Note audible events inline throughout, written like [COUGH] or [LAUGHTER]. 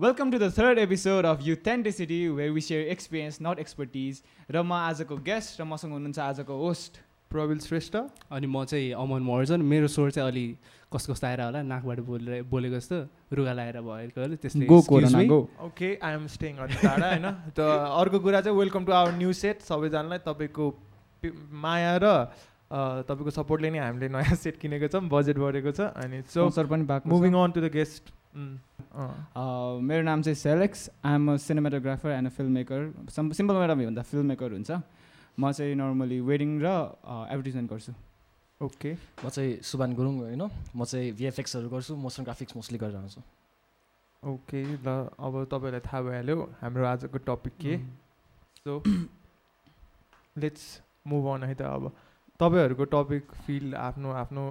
Welcome to the third episode of Authenticity, where we share experience, not expertise. र म आजको guest र मसँग हुनुहुन्छ आजको होस्ट प्रविल श्रेष्ठ। अनि म चाहिँ अमन महर्जन। मेरो स्वर चाहिँ अलि कस्तो कस्तो आएर होला नाकबाट बोलेर बोलेको जस्तो रुगा लगाएर भएको होला त्यसले go excuse corona me। Go. Okay I am staying टाढा होइन? त अर्को कुरा चाहिँ welcome to our new set सबैजनालाई तपाईँको माया र तपाईँको सपोर्टले नै हामीले नयाँ सेट किनेको छौँ बजेट बढेको छ। अनि सो स्पोन्सर पनि भएको moving. On to the guest मेरो नाम चाहिँ सेलेक्स। I am a cinematographer and a film maker simple madam भन्दा फिल्म मेकर हुन्छ। म चाहिँ नर्मली वेडिङ र एडभर्टिजमेन्ट गर्छु। ओके। म चाहिँ सुभान गुरुङ होइन? म चाहिँ भिएफएक्सहरू गर्छु। मोसन ग्राफिक्स मोस्टली गरिरहन्छु ओके ल अब तपाईँलाई थाहा भइहाल्यो। हाम्रो आजको टपिक के? सो लेट्स मुभ अन है त अब। तपाईँहरूको टपिक फिल्ड आफ्नो आफ्नो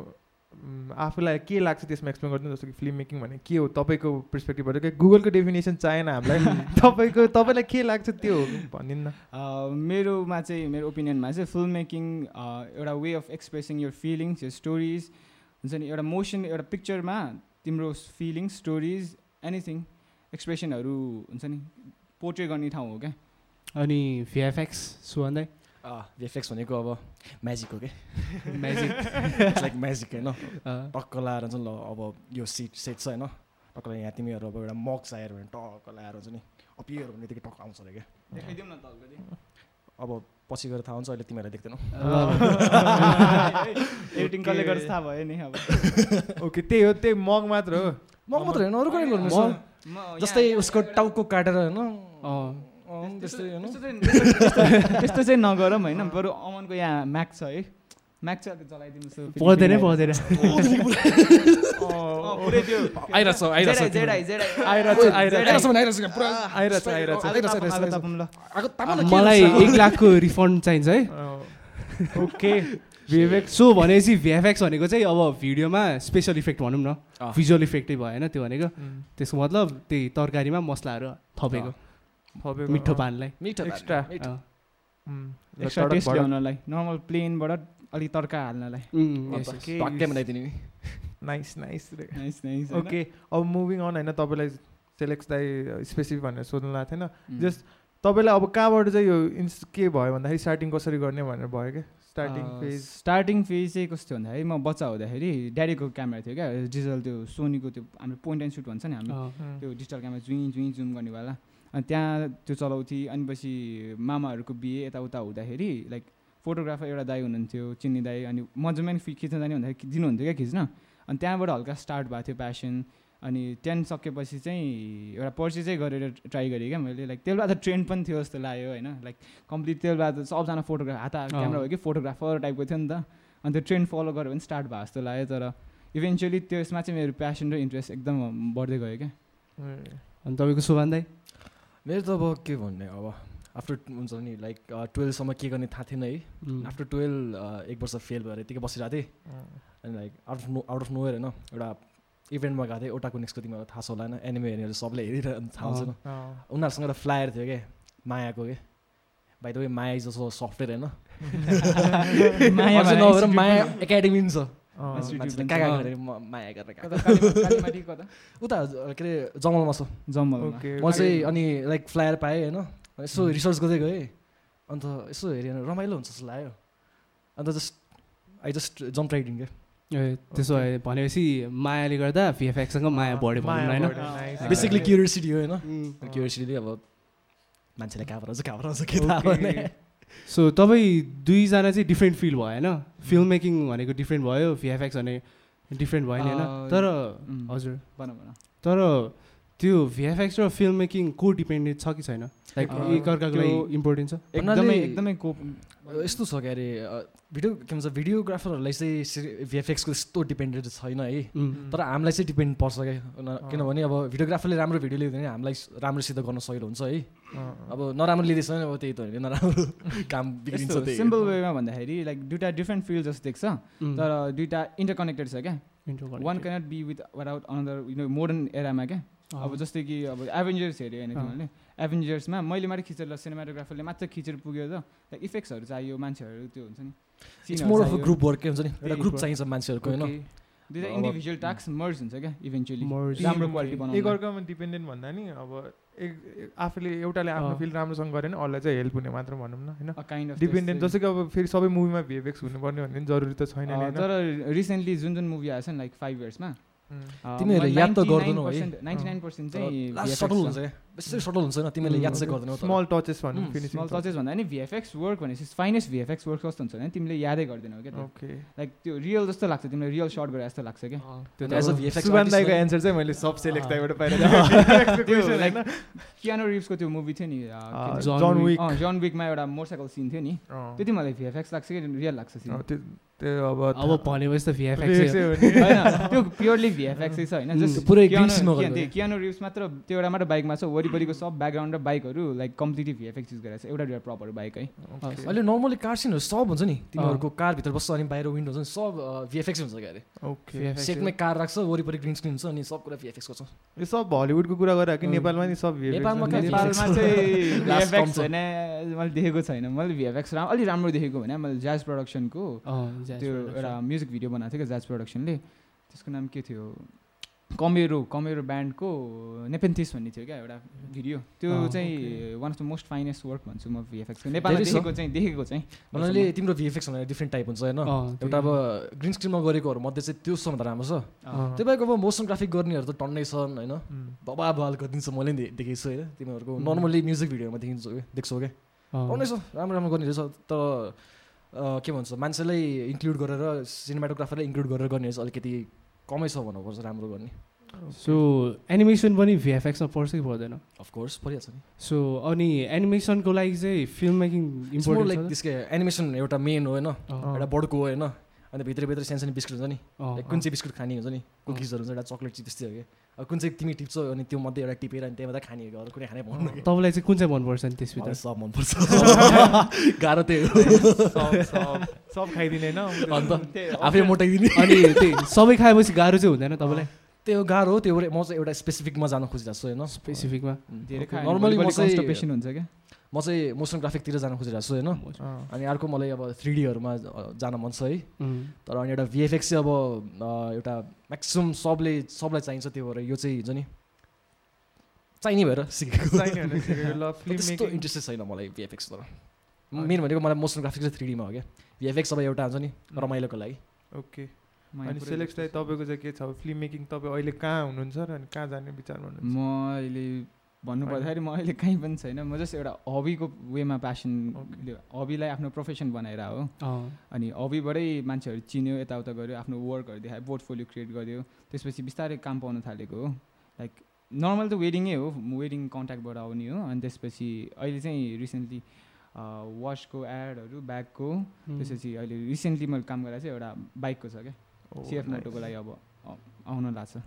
आफूलाई के लाग्छ त्यसमा एक्सप्लेन गरिदिनु जस्तो कि फिल्म मेकिङ भने के हो? तपाईँको पर्सपेक्टिभबाट के? गुगलको डेफिनेसन चाहेन हामीलाई। [LAUGHS] तपाईँको तपाईँलाई के लाग्छ त्यो भनिदिनु न। मेरोमा चाहिँ मेरो ओपिनियनमा चाहिँ फिल्म मेकिङ एउटा way of expressing your feelings your stories हुन्छ नि एउटा मोसन एउटा पिक्चरमा तिम्रो फिलिङ्स स्टोरिज एनिथिङ एक्सप्रेसनहरू हुन्छ नि पोर्ट्रेट गर्ने ठाउँ हो क्या। अनि भिएफएक्स सुहान्दै भिएफएक्स भनेको अब म्याजिक हो कि? म्याजिक लाइक म्याजिक होइन टक्क लाएर चाहिँ ल अब यो सिट सेट छ होइन टक्क यहाँ तिमीहरू अब एउटा मग चाहियो भने टक्क लाएर हुन्छ नि। अपियर भन्ने बित्तिकै टक्क आउँछ अरे क्या न अब पछि गएर थाहा हुन्छ अहिले तिमीहरूलाई देख्दैनौ। [LAUGHS] एडिटिङ कसले गर्छ थाहा भयो नि अब। [LAUGHS] ओके त्यही हो त्यही मग मात्र हो। मग मात्र होइन अरू पनि गर्नु जस्तै उसको टाउको काटेर होइन? त्यस्तै [LAUGHS] चाहिँ- नगरौँ होइन। बरु अमनको यहाँ म्याक छ है। म्याक चाहिँ अलिक जलाइदिनुहोस् पर्दैन पर्दैन। मलाई? एक लाखको रिफन्ड चाहिन्छ है। ओके। [LAUGHS] विवेक सो भनेपछि भिएफएक्स भनेको चाहिँ अब भिडियोमा स्पेसल इफेक्ट भनौँ न। भिजुअल इफेक्टै भएन त्यो भनेको। त्यसको मतलब त्यही तरकारीमा मसलाहरू थपेको, मिठो पानलाई। मिठो एक्स्ट्रा। Extra taste. ल्याउनलाई नर्मल प्लेनबाट अलिक तर्का हाल्नलाई। Nice nice nice nice okay अब मुभिङ अन होइन तपाईँलाई सेलेक्स दाई स्पेसिफिक भनेर सोध्नु लागेको थिएन जस्ट तपाईँलाई अब कहाँबाट चाहिँ यो इन्स के भयो भन्दाखेरि स्टार्टिङ कसरी गर्ने भनेर भयो क्या? स्टार्टिङ फेज स्टार्टिङ फेज चाहिँ कस्तो भन्दाखेरि म बच्चा हुँदाखेरि ड्याडीको क्यामेरा थियो क्या डिजिटल त्यो सोनीको त्यो हाम्रो पोइन्ट एन्ड सुट भन्छ नि हामी। त्यो डिजिटल क्यामेरा जुइँ जुइँ जुम गर्नेवाला। अनि त्यहाँ त्यो चलाउँथेँ अनि पछि मामाहरूको बिहे यताउता हुँदाखेरि लाइक फोटोग्राफर एउटा दाई हुनुहुन्थ्यो चिन्ने दाई अनि मजामा फि खिच्न जाने भन्दाखेरि दिनुहुन्थ्यो क्या खिच्न? अनि त्यहाँबाट हल्का स्टार्ट भएको थियो प्यासन अनि टेन सकेपछि चाहिँ एउटा पर्सी चाहिँ गरेर ट्राई गरेँ क्या मैले लाइक त्यसले त ट्रेन्ड पनि थियो जस्तो लाग्यो होइन लाइक कम्प्लिट त्यसले त सबजना फोटोग्राफ हात क्यामेरा हो कि फोटोग्राफर टाइपको थियो नि त अनि त्यो ट्रेन्ड फलो गऱ्यो भने स्टार्ट भयो जस्तो लाग्यो तर इभेन्चुली त्यसमा चाहिँ मेरो प्यासन र इन्ट्रेस्ट एकदम बढ्दै गयो क्या। अनि तपाईँको सुभान दाई? मेरो त अब के भन्ने अब आफ्टर हुन्छ नि लाइक टुवेल्भसम्म के गर्ने थाहा थिएन है। आफ्टर टुवेल्भ एक वर्ष फेल भएर यतिकै बसिरहेको थिएँ। अनि like out of no out of nowhere होइन एउटा इभेन्टमा गएको थिएँ एउटा कुनेक्सको तिमीलाई थाहा छ होला होइन एनिमे हेर्नेहरू सबले हेरिरह थाहा हुन्छ उनीहरूसँग एउटा फ्लायर थियो क्या मायाको के। द वे माया जस्तो सफ्टवेयर होइन। [LAUGHS] [LAUGHS] माया नभएर माया एकाडेमी पनि छ। माया गरेर उता के अरे जङ्गलमा छ ओके म चाहिँ अनि लाइक फ्लायर पाएँ होइन। यसो रिसर्च गर्दै गएँ। अन्त यसो हेरेँ भने रमाइलो हुन्छ जस्तो लाग्यो। अन्त just I just jump riding क्या ए, त्यसो भए भनेपछि मायाले गर्दा भिएफएक्ससँग माया बढ्यो भनौँ होइन? बेसिकली क्युरियोसिटी हो होइन। उम्, क्युरियोसिटीले अब मान्छेले कहाँबाट आउँछ कहाँबाट आउँछ के थाहा सो तपाईँ दुईजना चाहिँ डिफ्रेन्ट फिल भयो होइन? फिल्म मेकिङ भनेको डिफ्रेन्ट भयो भिएफएक्स भने डिफ्रेन्ट भयो नि होइन? अँ, तर उम्, हजुर। भन भन। तर त्यो भिएफएक्स र फिल्म मेकिङ को डिपेन्डेन्ट छ कि छैन? लाइक एकअर्काको त्यो- लागि इम्पोर्टेन्ट छ? एकदमै एकदमै को यस्तो छ क्या अरे भिडियो के भन्छ भिडियोग्राफरहरूलाई चाहिँ भिएफएक्सको यस्तो डिपेन्डेन्ट छैन है। तर हामीलाई चाहिँ डिपेन्ड पर्छ क्या। किनभने अब भिडियोग्राफरले राम्रो भिडियो लिँदैन भने हामीलाई राम्रोसित गर्न सजिलो हुन्छ है। अब नराम्रो लिँदैछ भने अब त्यही त हो नराम्रो [LAUGHS] काम बिग्रिन्छ। त्यही सिम्पल वेमा भन्दाखेरि लाइक दुइटा डिफ्रेन्ट फिल्ड जस्तो देख्छ। तर दुइटा इन्टरकनेक्टेड छ क्या। One cannot be with without another you know modern एरामा क्या। अब जस्तै कि अब एभेन्जर्स हेऱ्यो होइन। तिमीहरूले। एभेन्जर्समा मैले मात्रै खिचेर सिनेमाटोग्राफरले मात्र खिचेर पुग्यो त। इफेक्ट्सहरू चाहियो मान्छेहरू त्यो हुन्छ नि। ग्रुप वर्क हुन्छ नि। एउटा ग्रुप हो। चाहिन्छ मान्छेहरूको होइन. दुइटा इन्डिभिजुअल टास्क मर्ज हुन्छ क्या इभेन्चुली. राम्रो क्वालिटी बनाउनु एकअर्कामा डिपेन्डेन्ट भन्दा नि अब एक आफूले एउटाले आफ्नो अँ। फिल राम्रोसँग गरेन अरूलाई चाहिँ हेल्प हुने मात्र भनौँ न होइन? काइन्ड अफ डिपेन्डेन्ट जस्तो कि अब फेरि सबै मुभीमा भिएफएक्स हुनुपर्ने भन्ने पनि जरुरी त छैन तर रिसेन्टली जुन जुन मुभी आएछ नि लाइक फाइभ इयर्समा तिमीहरूले याद त गर्दैनौ है? नाइन्टी नाइन पर्सेन्ट चाहिँ बेसी सटल हुन्छ होइन तिमीले याद चाहिँ गर्दैनौ स्मल टचेस भनौँ स्मल टचेस भन्दा नि भिएफएक्स वर्क भनेपछि फाइनेस्ट भिएफएक्स वर्क कस्तो हुन्छ भने तिमीले यादै गर्दैनौ क्या त्यो। ओके लाइक त्यो रियल जस्तो लाग्छ तिमीले रियल सर्ट गरे जस्तो लाग्छ क्या त्यो And as a त VFX सुभान artist दाईको नै- एन्सर चाहिँ मैले सब सेलेक्ट दाईबाट पाइरहेको लाइक कियानो रिभ्सको त्यो मुभी थियो नि जन. विक जन विकमा एउटा मोटरसाइकल सिन थियो नि त्यति मलाई भिएफएक्स लाग्छ कि रियल लाग्छ सिन त्यो अब अब भनेपछि त भिएफएक्स नि। होइन त्यो प्योरली भिएफएक्स छ होइन जस्ट पुरै कियानो मात्र त्यो एउटा मात्र बाइकमा छ वरिपरिको सब ब्याकग्राउन्ड र बाइकहरू लाइक कम्प्लिटली भिएफएक्स युज गरेको छ। एउटा एउटा प्रपर बाइक है. अहिले नर्मली कार सिनहरू सब हुन्छ नि। तिमीहरूको कारभित्र बस्छ अनि बाहिर विन्डो हुन्छ नि सब भिएफएक्स हुन्छ क्या अरे। ओके सेटमै कार राख्छ वरिपरि ग्रिन स्क्रिन हुन्छ अनि सब कुरा भिएफएक्स गर्छ। यो सब हलिउडको कुरा गरेर कि। नेपालमा नि सब नेपालमा चाहिँ छ। [LAUGHS] मैले देखेको छैन। मैले भिएफएक्स राम अलिक राम्रो देखेको भने मैले ज्याज प्रडक्सनको त्यो एउटा म्युजिक भिडियो बनाएको थियो क्या ज्याज प्रडक्सनले त्यसको नाम के थियो? कमेरो कमेरो ब्यान्डको नेपेन्थिस भन्ने थियो क्या एउटा भिडियो। त्यो चाहिँ one of the most finest work भन्छु म भिएफएक्सको नेपालमा। देखेको चाहिँ देखेको चाहिँ। भन्नाले तिम्रो भिएफएक्स भनेर डिफ्रेन्ट टाइप हुन्छ होइन? एउटा अब ग्रिन स्क्रिनमा गरेकोहरू मध्ये चाहिँ त्यो सबभन्दा राम्रो छ। त्यो बाहेक अब मोसन ग्राफिक गर्नेहरू त टन्नै छन् होइन? बबा बवाल गरिदिन्छ मैले नि दे- देखेको छु होइन? तिमीहरूको. नर्मली म्युजिक भिडियोमा देखिन्छ देख्छौ क्या टन्नै छ राम्रो राम्रो गर्ने रहेछ। तर के भन्छ मान्छेलाई इन्क्लुड गरेर सिनेमाटोग्राफरलाई इन्क्लुड गरेर गर्ने रहेछ अलिकति। कमै छ भन्नुपर्छ राम्रो गर्ने। सो एनिमेसन पनि भिएफएक्समा पर्छ कि पर्दैन? अफकोर्स परिहाल्छ नि। सो अनि एनिमेसनको लागि चाहिँ फिल्म मेकिङ लाइक इम्पोर्टेन्ट त्यसको एनिमेसन एउटा मेन हो होइन। एउटा बोर्डको हो होइन? अन्त भित्र भित्र सानो सानो बिस्कुट हुन्छ नि। लाइक कुन चाहिँ बिस्कुट खाने हुन्छ नि? कुकिजहरू हुन्छ एउटा चक्लेट चिज त्यस्तै हो कि? अब कुन चाहिँ तिमी टिप्छौ अनि त्यो मध्ये एउटा टिपेर अनि त्यहाँ मात्रै खाने अरू कुनै खाने भन्नु [LAUGHS] तपाईँलाई चाहिँ कुन चाहिँ मनपर्छ नि त्यसभित्र? मलाई सब मनपर्छ। [LAUGHS] गाह्रो त्यही हो। सब खाइदिने होइन अन्त आफै मोटाइदिने। अनि त्यही सबै खाएपछि गाह्रो चाहिँ हुँदैन तपाईँलाई? त्यो गाह्रो हो। त्यो एउटा- म चाहिँ एउटा स्पेसिफिकमा जान खोजिरहेको छु होइन? स्पेसिफिकमा धेरै चाहिँ- कन्स्टपेसन हुन्छ क्या? म चाहिँ मोसन ग्राफिकतिर जान खोजिरहेको छु होइन। अनि अर्को मलाई अब थ्री डीहरूमा जान मन छ है. तर अनि एउटा भिएफएक्स चाहिँ अब एउटा म्याक्सिमम् सबले सबलाई चाहिन्छ त्यो भएर यो चाहिँ हुन्छ नि। चाहिने भएर सिकेको। [LAUGHS] [LAUGHS] त्यस्तो मेकिङ। इन्ट्रेस्टेड छैन मलाई भिएफएक्स तर मेन भनेको मलाई मोसन ग्राफिक्स चाहिँ थ्री डीमा हो क्या। भिएफएक्स अब एउटा हुन्छ नि रमाइलोको लागि। ओके। अनि पुरै सेलेक्स दाई तपाईँको चाहिँ के छ? फिल्म मेकिङ तपाईँ अहिले कहाँ हुनुहुन्छ र अनि कहाँ जाने विचार म भन्नुहुन्छ अहिले भन्नु पर्दाखेरि म अहिले कहीँ पनि छैन। म जस्ट एउटा हबीको वेमा प्यासन. हबीलाई आफ्नो प्रोफेसन बनाएर हो. अनि हबीबाटै मान्छेहरू चिन्यो यताउता गऱ्यो आफ्नो वर्कहरू देखायो पोर्टफोलियो क्रिएट गर्यो। त्यसपछि बिस्तारै काम पाउन थालेको हो। लाइक नर्मल त वेडिङै हो। वेडिङ कन्ट्याक्टबाट आउने हो। अनि त्यसपछि अहिले चाहिँ रिसेन्टली वाचको एडहरू ब्यागको. त्यसपछि अहिले रिसेन्टली मैले काम गरेर चाहिँ एउटा बाइकको छ क्या। सिएफ nice. मोटोको लागि अब आउन लाग्छ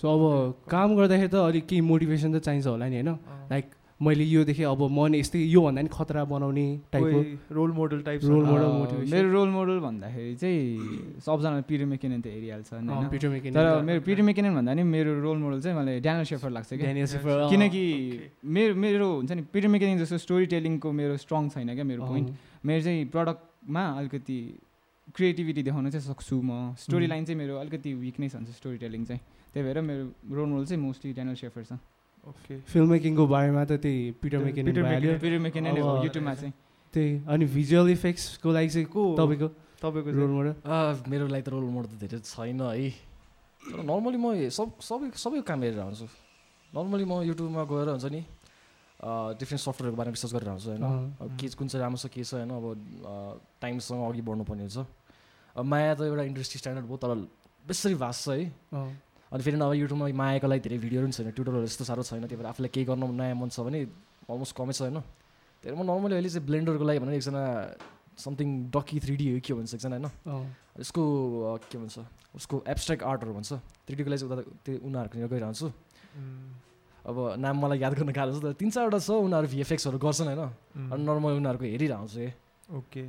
सो अब काम गर्दाखेरि त अलिक केही मोटिभेसन त चाहिन्छ होला नि होइन। लाइक मैले यो देखेँ अब म नि यस्तै योभन्दा नि खतरा बनाउने टाइपको role model type uh, motivation. मेरो रोल मोडल भन्दाखेरि चाहिँ सबजनाले पिटर मेकेनन त हेरिहाल्छ मेकिन तर मेरो पिटर मेकेनन भन्दा नि मेरो रोल मोडल चाहिँ मलाई ड्यानल सेफर लाग्छ क्या। Daniel Schiffer. किनकि मेरो मेरो हुन्छ नि पिटर मेकेनिङ जस्तो स्टोरी टेलिङको मेरो स्ट्रङ छैन क्या मेरो. पोइन्ट मेरो चाहिँ प्रडक्टमा अलिकति क्रिएटिभिटी देखाउन चाहिँ सक्छु म। स्टोरी लाइन चाहिँ मेरो अलिकति विकनेस हुन्छ स्टोरी टेलिङ चाहिँ। त्यही भएर मेरो रोल मोडल चाहिँ मोस्टली ड्यानल सेफर छ। ओके फिल्म मेकिङको बारेमा त त्यही पिटर मेकिन पिटर युट्युबमा चाहिँ। त्यही अनि भिजुअल इफेक्ट्सको लागि चाहिँ को तपाईँको? तपाईँको रोल? मोडल मेरो लागि त रोल मोडल त धेरै छैन है। तर नर्मली म सब सबै सबै काम हेरेर हुन्छु नर्मली म युट्युबमा गएर हुन्छ नि डिफ्रेन्ट सफ्टवेयरको बारेमा रिसर्च गरेर हुन्छु होइन। के कुन चाहिँ राम्रो छ के छ होइन। अब टाइमसँग अघि बढ्नुपर्ने हुन्छ। अब माया त एउटा इन्डस्ट्री स्ट्यान्डर्ड भयो तर बेसरी भास्ट छ है. अनि फेरि अब युट्युबमा मायाको लागि धेरै भिडियोहरू पनि छैन ट्युटरहरू यस्तो साह्रो छैन त्यही भएर आफूलाई केही गर्न नयाँ मन छ भने अलमोस्ट कमै छ होइन? त्यही भएर म नर्मली अहिले चाहिँ ब्लेन्डरको लागि भनेर एकजना समथिङ डकी थ्री डी हो के भन्छ एकजना होइन. यसको के भन्छ? उसको एब्स्ट्राक्ट आर्टहरू भन्छ। थ्री डीको लागि चाहिँ उता त्यो उनीहरूकोनिर गइरहन्छु अब नाम मलाई याद गर्न गाह्रो छ तर तिन चारवटा छ उनीहरू भिएफएक्सहरू गर्छन् होइन? अनि नर्मल उनीहरूको हेरिरहन्छु ओके।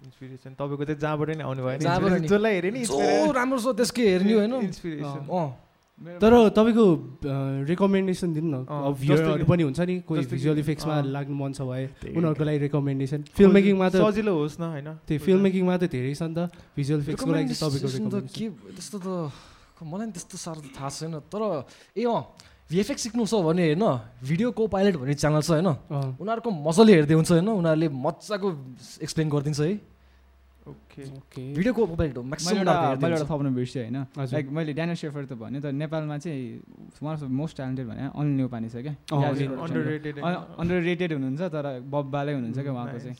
इन्सपिरेसन तपाईँको चाहिँ जहाँबाट नि आउनु भयो। जसलाई हेऱ्यो नि राम्रो छ त्यसकै हेर्ने होइन। इन्सपिरेसन अँ तर तपाईँको रेकमेन्डेसन दिनु न। अब पनि हुन्छ नि कोही भिजुअल इफेक्ट्समा। लाग्नु मन छ भए उनीहरूको लागि रेकमेन्डेसन फिल्म मेकिङमा त सजिलो होस् न होइन। त्यही फिल्म मेकिङमा त धेरै छ नि त। भिजुअल इफेक्ट्सको लागि तपाईँको। के त्यस्तो त मलाई नि त्यस्तो साह्रो त थाहा छैन। तर ए अँ। भिएफएक्स सिक्नु छ भने होइन भिडियो को पाइलट भन्ने च्यानल छ होइन। उनीहरूको मजाले हेर्दै हुन्छ होइन। उनीहरूले मजाको एक्सप्लेन गरिदिन्छ है। ओके। ओके। भिडियो को पाइलट हो मैले एउटा मैले एउटा थप्न बिर्सेँ होइन। लाइक मैले ड्यानियल सेफर त भन्यो त नेपालमा चाहिँ one of the most talented भने अनिल नेउपाने छ क्या। अन्डर को। रेटेड हुनुहुन्छ तर बब्बालै हुनुहुन्छ क्या उहाँको चाहिँ।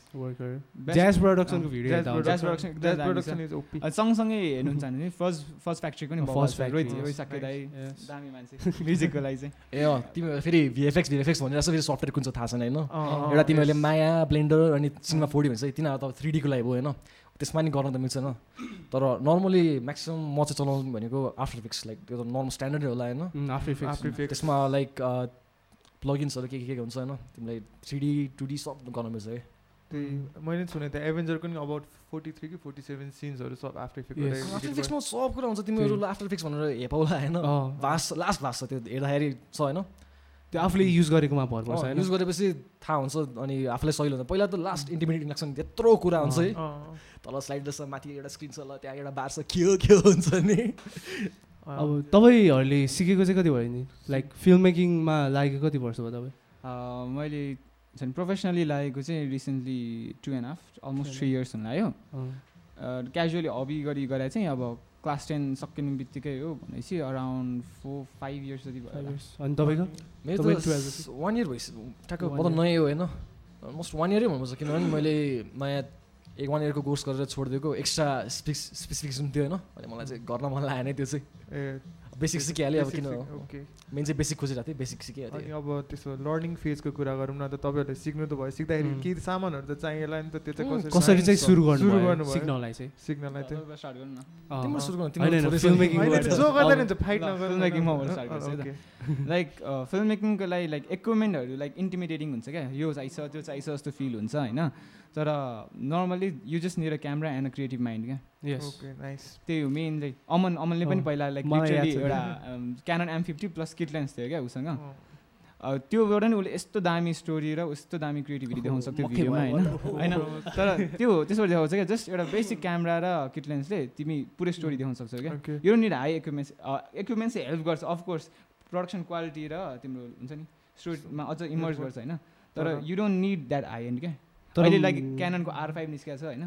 सँगसँगै हेर्नुहुन्छ भने फर्स्ट फर्स्ट फ्याक्ट्रीको नि First बब्बा छ। Factory, Rohit yes. रोहित साक्के दाई Yes। दामी मान्छे। म्युजिकको लागि चाहिँ। [LAUGHS] ए अँ तिमी फेरि भिएफएक्स भिएफएक्स भनेर फेरि सफ्टवेयर कुन चाहिँ थाहा छैन होइन? एउटा तिमीहरूले. माया ब्लेन्डर अनि सिनेमा फोर्टी भन्छ तिनीहरू त थ्री डीको लागि भयो होइन? त्यसमा नि गर्न त मिल्छ होइन तर नर्मली म्याक्सिमम् म चाहिँ चलाउनु भनेको आफ्टर इफेक्ट्स लाइक त्यो त नर्मल स्ट्यान्डर्डै होला होइन? After Effects. त्यसमा लाइक प्लगिन्सहरू के के के हुन्छ होइन? तिमीलाई थ्री डी टु डी सब गर्न मिल्छ है। त्यही मैले नि सुनेको थिएँ। एभेन्जरको नि अबाउट फोर्टी थ्री कि फोर्टी सेभेन सिन्सहरू सब आफ्टर. आफ्टर इफेक्ट्समा सब कुरा हुन्छ। तिमीहरू आफ्टर इफेक्ट्स भनेर हेपाउला होइन। भास लास्ट भाष छ त्यो हेर्दाखेरि छ होइन? त्यो आफूले युज गरेकोमा भर पर्छ युज गरेपछि थाहा हुन्छ अनि आफूलाई सहिलो हुन्छ। पहिला त लास्ट इन्टिमिडिएटिङ लाग्छ नि त्यत्रो कुरा हुन्छ है। तल स्लाइड छ माथि एउटा स्क्रिन छ ल त्यहाँ एउटा बार छ के हो के हो हुन्छ नि। अब तपाईँहरूले सिकेको चाहिँ कति भयो नि? लाइक फिल्म मेकिङमा लागेको कति वर्ष भयो तपाईँ? अँ, मैले झन् प्रोफेसनली लागेको चाहिँ recently two and half almost three years हुन लाग्यो। क्याजुअली हबी गरी गरे चाहिँ अब क्लास टेन सकिने बित्तिकै हो भनेपछि अराउन्ड फोर फाइभ इयर्स जति भयो। अनि तपाईँको? मेरो तपाईँ त 12 वान इयर भइसक्यो। ठ्याक्क म त. नयाँ हो होइन? अलमोस्ट वान इयरै भन्नुपर्छ किनभने मैले नयाँ एक वान इयरको कोर्स गरेर छोडिदिएको एक्स्ट्रा स्पेसिफिकेसन थियो होइन? अनि मलाई चाहिँ गर्न मन लागेन त्यो चाहिँ। ए बेसिक सिकिहालेँ अब किन ओके। मेन चाहिँ बेसिक खोजिरहेको थिएँ बेसिक अनि सिकिहालेँ अब त्यसो लर्निङ फेजको कुरा गरौँ न त तपाईँहरूले सिक्नु त भयो। सिक्दाखेरि. केही सामानहरू त चाहिएला नि त त्यो चाहिँ कसरी कसरी चाहिँ सुरु सुरु गर्नु। सिक्नलाई चाहिँ? सिक्नलाई चाहिँ। गर्नु गर्नु लाइक फिल्म मेकिङको लागि लाइक इक्विपमेन्टहरू लाइक इन्टिमिडिएटिङ हुन्छ क्या। यो चाहिन्छ त्यो चाहिन्छ जस्तो फिल हुन्छ होइन? तर normally you just a camera and a creative mind क्या? त्यही हो मेन लाइक अमन अमनले पनि पहिला लाइक। एउटा Canon M fifty plus kit lens थियो क्या उसँग। त्योबाट नि उसले यस्तो दामी स्टोरी र यस्तो दामी क्रिएटिभिटी देखाउन सक्थ्यो भिडियोमा होइन? होइन? तर त्यो त्यसबाट देखाउँछ क्या जस्ट एउटा बेसिक क्यामेरा र किट लेन्सले तिमी पुरै स्टोरी देखाउन सक्छौ क्या। यो निड हाई इक्विपमेन्ट्स इक्विपमेन्ट्स चाहिँ हेल्प गर्छ अफकोर्स प्रोडक्सन क्वालिटी र तिम्रो हुन्छ नि स्टोरीमा अझ इमर्ज गर्छ होइन? तर- you don't need that high end क्या? तर अहिले लाइक क्याननको आर फाइभ निस्केको छ होइन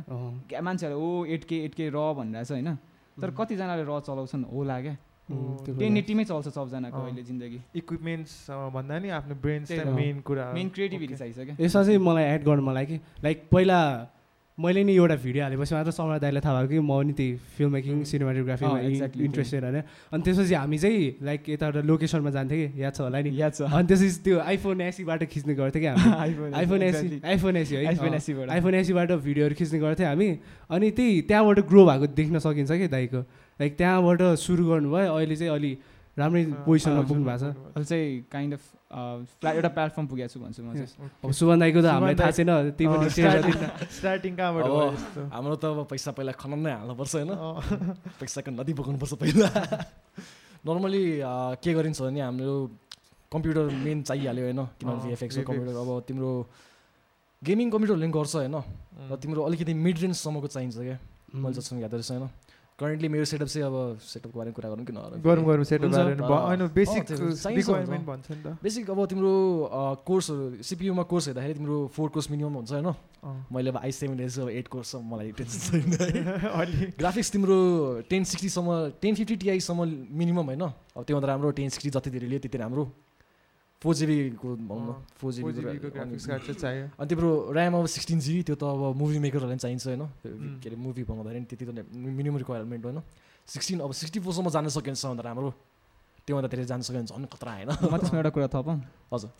मान्छेहरू ओ एट के एट के र भनिरहेछ होइन तर कतिजनाले र चलाउँछन् होला क्या टेन कुरा। एट्टीमै चल्छ सबजनाको। अहिले जिन्दगी इक्विपमेन्ट्स भन्दा नि आफ्नो ब्रेन। मेन कुरा मेन क्रिएटिभिटी। चाहिन्छ क्या यसमा चाहिँ मलाई एड गर्नु मलाई कि लाइक पहिला मैले नि एउटा भिडियो हालेपछि मात्र समर दाइलाई थाहा भयो कि म नि त्यही फिल्म मेकिङ. सिनेमाटोग्राफीमा इन्ट्रेस्टेड होइन अनि त्यसपछि हामी चाहिँ लाइक यता एउटा लोकेसनमा जान्थ्यो कि याद छ होला नि? याद छ। अनि त्यसपछि त्यो आइफोन एसीबाट खिच्ने गर्थ्यो कि हामी। आइफोन एसी आइफोन एसी है। आइफोन। एसीबाट आइफोन एसीबाट भिडियोहरू खिच्ने गर्थ्यो हामी। अनि त्यही त्यहाँबाट ग्रो भएको देख्न सकिन्छ कि दाइको लाइक त्यहाँबाट सुरु गर्नुभयो अहिले चाहिँ अलि राम्रै पोजिसनमा पुग्नु भएको छ। अहिले चाहिँ काइन्ड अफ एउटा प्लेटफर्म पुगेको छु भन्छु म अब सुभन दाईको त हामीलाई थाहा छैन त्यही पनि। स्टार्टिङ कहाँबाट? हाम्रो त अब पैसा पहिला खनाउनै हाल्नुपर्छ होइन। पैसाको नदी बोकाउनुपर्छ पहिला। नर्मली के गरिन्छ भने हाम्रो कम्प्युटर मेन चाहिहाल्यो होइन किनभने VFX. कम्प्युटर। अब तिम्रो गेमिङ कम्प्युटरले पनि गर्छ होइन र। तिम्रो अलिकति मिड रेन्जसम्मको चाहिन्छ क्या। मैले उम्, जसमा याद रहेछ होइन करेन्टली मेरो सेटअप चाहिँ अब सेटअपको बारेमा कुरा गरौँ किन गरौँ गरौँ सेटअप हुन्छ। बारे अँ, होइन अँ, बेसिक अब तिम्रो कोर्सहरू सिपियुमा कोर्स हेर्दाखेरि तिम्रो फोर कोर्स मिनिमम हुन्छ होइन। मैले अब आई सेभेन डेज अब एट कोर्स छ मलाई टेन्सन छैन। [LAUGHS] ग्राफिक्स तिम्रो टेन सिक्सटीसम्म टेन फिफ्टी टिआईसम्म मिनिमम होइन? अब त्योभन्दा राम्रो टेन सिक्सटी जति धेरै लियो त्यति राम्रो। फोर जिबीको भनौँ न फोर जिबीको ग्राफिक्स कार्ड जिबी चाहिँ चाहियो। अनि तिम्रो ऱ्याम अब सिक्सटिन जिबी त्यो त अब मुभी मेकरहरूलाई पनि चाहिन्छ होइन. के अरे मुभी बनाउँदाखेरि नि त्यति त मिनिमम रिक्वायरमेन्ट होइन? सिक्सटिन अब सिक्सटी फोरसम्म जान सक्यो भने सबभन्दा राम्रो त्योभन्दा धेरै जान सक्यो भने झन् खतरा होइन? म त्यसमा एउटा कुरा थपौँ [LAUGHS] हजुर।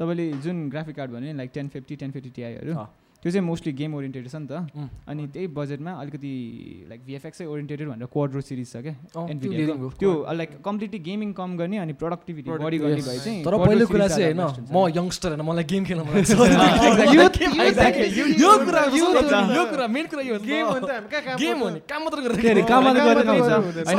तपाईँले जुन ग्राफिक कार्ड भन्यो नि like ten fifty ten fifty टिआईहरू। त्यो चाहिँ मोस्टली गेम ओरिएन्टेड छ नि त. अनि त्यही बजेटमा अलिकति लाइक भिएफएक्सै ओरिएन्टेड भनेर क्वाड्रो सिरिज छ क्या? त्यो लाइक कम्प्लिटली गेमिङ कम गर्ने अनि प्रोडक्टिभिटी बढी गर्ने. भए चाहिँ तर पहिलो कुरा चाहिँ होइन। म यङ्स्टर होइन मलाई गेम खेल्न होइन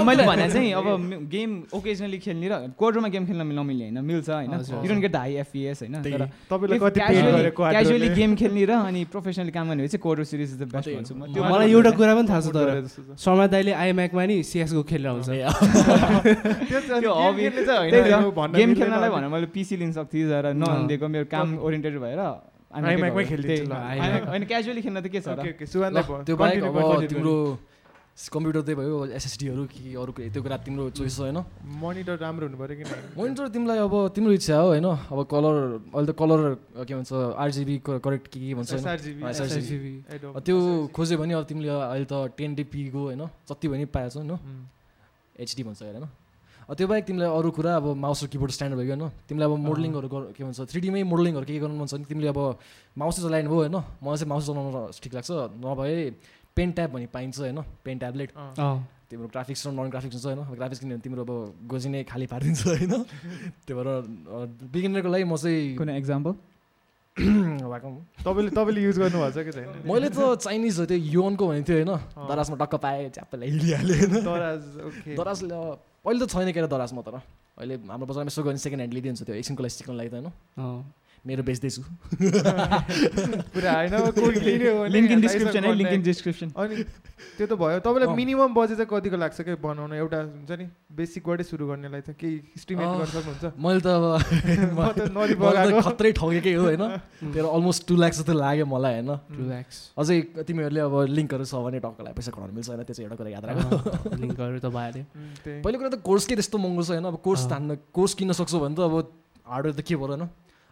मैले। भने चाहिँ अब गेम ओकेजनली खेल्ने र क्वाड्रोमा गेम खेल्न नमिल्ने होइन मिल्छ होइन। You don't get the high FPS होइन। क्याजुअली गेम खेल्ने र अनि प्रोफेसनली काम गर्ने भए चाहिँ Quadro series is the best भन्छु म। हो। त्यो मलाई एउटा कुरा पनि थाहा छ तर शर्मा दाइले आइम्याकमा नि सिएसको खेलेर आउँछ। गेम खेल्नलाई। भनेर मैले पिसी लिन सक्थेँ तर नलिदिएको मेरो काम ओरिएन्टेड भएर होइन क्याजुअली खेल्न त के छ कम्प्युटर त्यही भयो एसएसडीहरू कि अरू कुनै- त्यो कुरा तिम्रो चोइस हो होइन। मोनिटर राम्रो हुनु पऱ्यो कि नै मोनिटर तिमीलाई अब तिम्रो इच्छा हो होइन? अब कलर अहिले त कलर के भन्छ आरजिबी करेक्ट के के भन्छ. अब त्यो खोज्यो भने अब तिमीले अहिले त टेन डिपीको होइन? जति भने पाएछौ होइन. एचडी भन्छ होइन? त्यो बाहेक तिमीलाई अरू कुरा अब माउस र किबोर्ड स्ट्यान्डर्ड भयो होइन? तिमीलाई अब मोडलिङहरू के भन्छ थ्री डीमै मोडलिङहरू के के गर्नु मन छ भने तिमीले अब माउस चलाइनु भयो होइन? मलाई चाहिँ माउस चलाउनु ठिक लाग्छ नभए पेन ट्याब भन्ने पाइन्छ होइन? Pen tablet. तिम्रो ग्राफिक्स र नन ग्राफिक्स हुन्छ होइन? ग्राफिक्स किन्यो भने तिम्रो अब गोजी नै खाली पारिदिन्छ होइन? त्यही भएर बिगिनरको लागि म चाहिँ कुनै [COUGHS] एक्जाम्पल। तपाईँले तपाईँले युज गर्नुभएको छ कि छैन? मैले त चाइनिज हो त्यो योनको भनेको थियो होइन? दराजमा टक्क पाएँ च्याप्पै हिँडिहालेँ होइन? दराज ओके दराजले अहिले त छैन के अरे दराजमा तर। अहिले हाम्रो बजारमा यसो गर्ने सेकेन्ड ह्यान्ड लिइदिन्छ त्यो एकछिनको लागि सिक्नु लागि त होइन? अँ। मेरो बेच्दैछु। [LAUGHS] पुरा होइन [LAUGHS] अनि त्यो त भयो। तपाईँलाई। मिनिमम बजेट चाहिँ कतिको लाग्छ कि बनाउन? एउटा हुन्छ नि बेसिकबाटै सुरु गर्नेलाई त केही इस्टिमेट। गर्न सक्नुहुन्छ? मैले त अब [LAUGHS] खत्रै ठगेकै हो होइन? तेरो अलमोस्ट टु लाक्स जस्तो लाग्यो मलाई होइन? रिल्याक्स अझै तिमीहरूले अब लिङ्कहरू छ भने टक्कलाई पैसा कमाउनु मिल्छ होइन? त्यो चाहिँ एउटा कुरा याद राख। लिङ्कहरू त भइहाल्यो। पहिलो कुरा त कोर्सकै त्यस्तो महँगो छ होइन? अब कोर्स अँ। तान्न कोर्स किन्न सक्छौ भने त अब हार्डवेयर त के भयो होइन?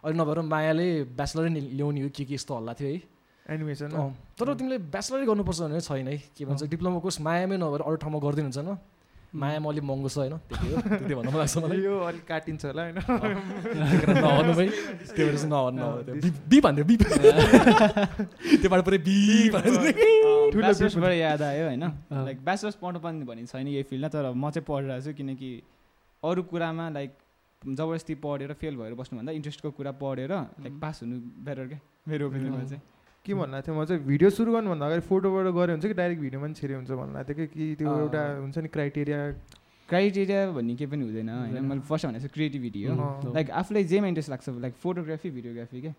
अहिले नभएर मायाले ब्याचलरै नि ल्याउने हो के के यस्तो हल्ला थियो है। एनिमेसन। तर तिमीले ब्याचलरै गर्नुपर्छ भने छैन है के भन्छ डिप्लोमा कोर्स मायामै नभएर अरू ठाउँमा गरिदिनुहुन्छ होइन। मायामा अलिक महँगो छ होइन त्यति भन्न मन लाग्छ मलाई। यो अलिक काटिन्छ होला होइन। नभन्नु भाइ त्यो भएर चाहिँ हान्थ्यो बिप त्योबाट पुरै ठुलो याद आयो होइन। लाइक ब्याचलर्स पढ्नु पर्ने भने छैन यही फिल्डमा तर म चाहिँ पढिरहेको छु किनकि अरू कुरामा लाइक जबरजस्ती पढेर फेल भएर बस्नुभन्दा इन्ट्रेस्टको कुरा पढेर लाइक पास हुनु बेटर क्या? मेरो ओपिनियनमा चाहिँ। के भन्नु थियो म चाहिँ भिडियो सुरु गर्नुभन्दा अगाडि फोटोबाट गऱ्यो हुन्छ कि डाइरेक्ट भिडियोमा पनि छिरे हुन्छ भन्नु थियो कि त्यो। एउटा हुन्छ नि क्राइटेरिया क्राइटेरिया भन्ने केही पनि हुँदैन होइन। मैले फर्स्ट भनेको चाहिँ क्रिएटिभिटी हो। लाइक आफूलाई जेमा इन्ट्रेस्ट लाग्छ लाइक फोटोग्राफी भिडियोग्राफी क्या?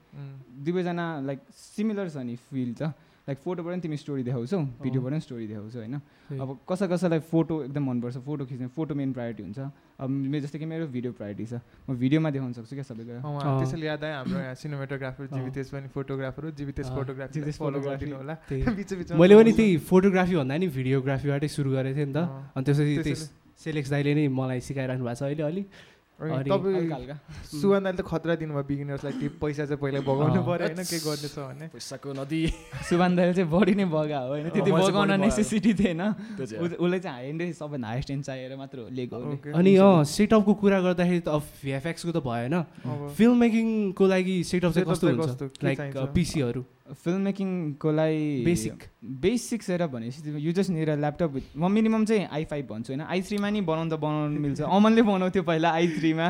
दुवैजना लाइक सिमिलर छ नि फिल्ड त। लाइक फोटोबाट पनि तिमी स्टोरी देखाउँछौ भिडियोबाट पनि स्टोरी देखाउँछौ होइन। अब कसै कसैलाई फोटो एकदम मनपर्छ फोटो खिच्ने फोटो मेन प्रायोरिटी हुन्छ। अब मेरो जस्तो कि मेरो भिडियो प्रायोरिटी छ। म भिडियोमा देखाउन सक्छु क्या सबै कुरा। त्यसैले याद आयो हाम्रो यहाँ सिनेमाटोग्राफर। जिवितेश पनि फोटोग्राफर हो। जिवितेश फोटोग्राफी। गरिदिनु होला। त्यही। [LAUGHS] बिच बिचमा मैले पनि त्यही फोटोग्राफी भन्दा नि भिडियोग्राफीबाटै सुरु गरेको थिएँ नि त। अनि त्यसपछि सेलेक्स दाइले नै मलाई सिकाइरहनु भएको छ अहिले अलिक दाइले त खतरा दिनुभयो बिगिनर्सलाई टिप पैसा चाहिँ पहिला बगाउनु अँ। पऱ्यो होइन के गर्नेछ भने पैसाको नदी दाइले चाहिँ बडी नै बगा हो होइन त्यति बगाउन। नेसेसिटी थिएन उसलाई चाहिँ हाई एन्डै सबभन्दा हाइएस्ट एन्ड चाहिएर मात्र लिएको. अनि अँ सेटअपको कुरा गर्दाखेरि त अब भिएफएक्सको त भएन फिल्म मेकिङको लागि सेटअप चाहिँ कस्तो हुन्छ? के लाइक? पिसीहरू फिल्म मेकिङको लागि बेसिक बेसिक सेटअप भनेपछि यु जस्ट निर ल्यापटप म मिनिमम चाहिँ आई फाइभ भन्छु होइन। आई थ्रीमा नि बनाउनु त बनाउनु मिल्छ। [LAUGHS] अमनले बनाउँथ्यो पहिला आई थ्रीमा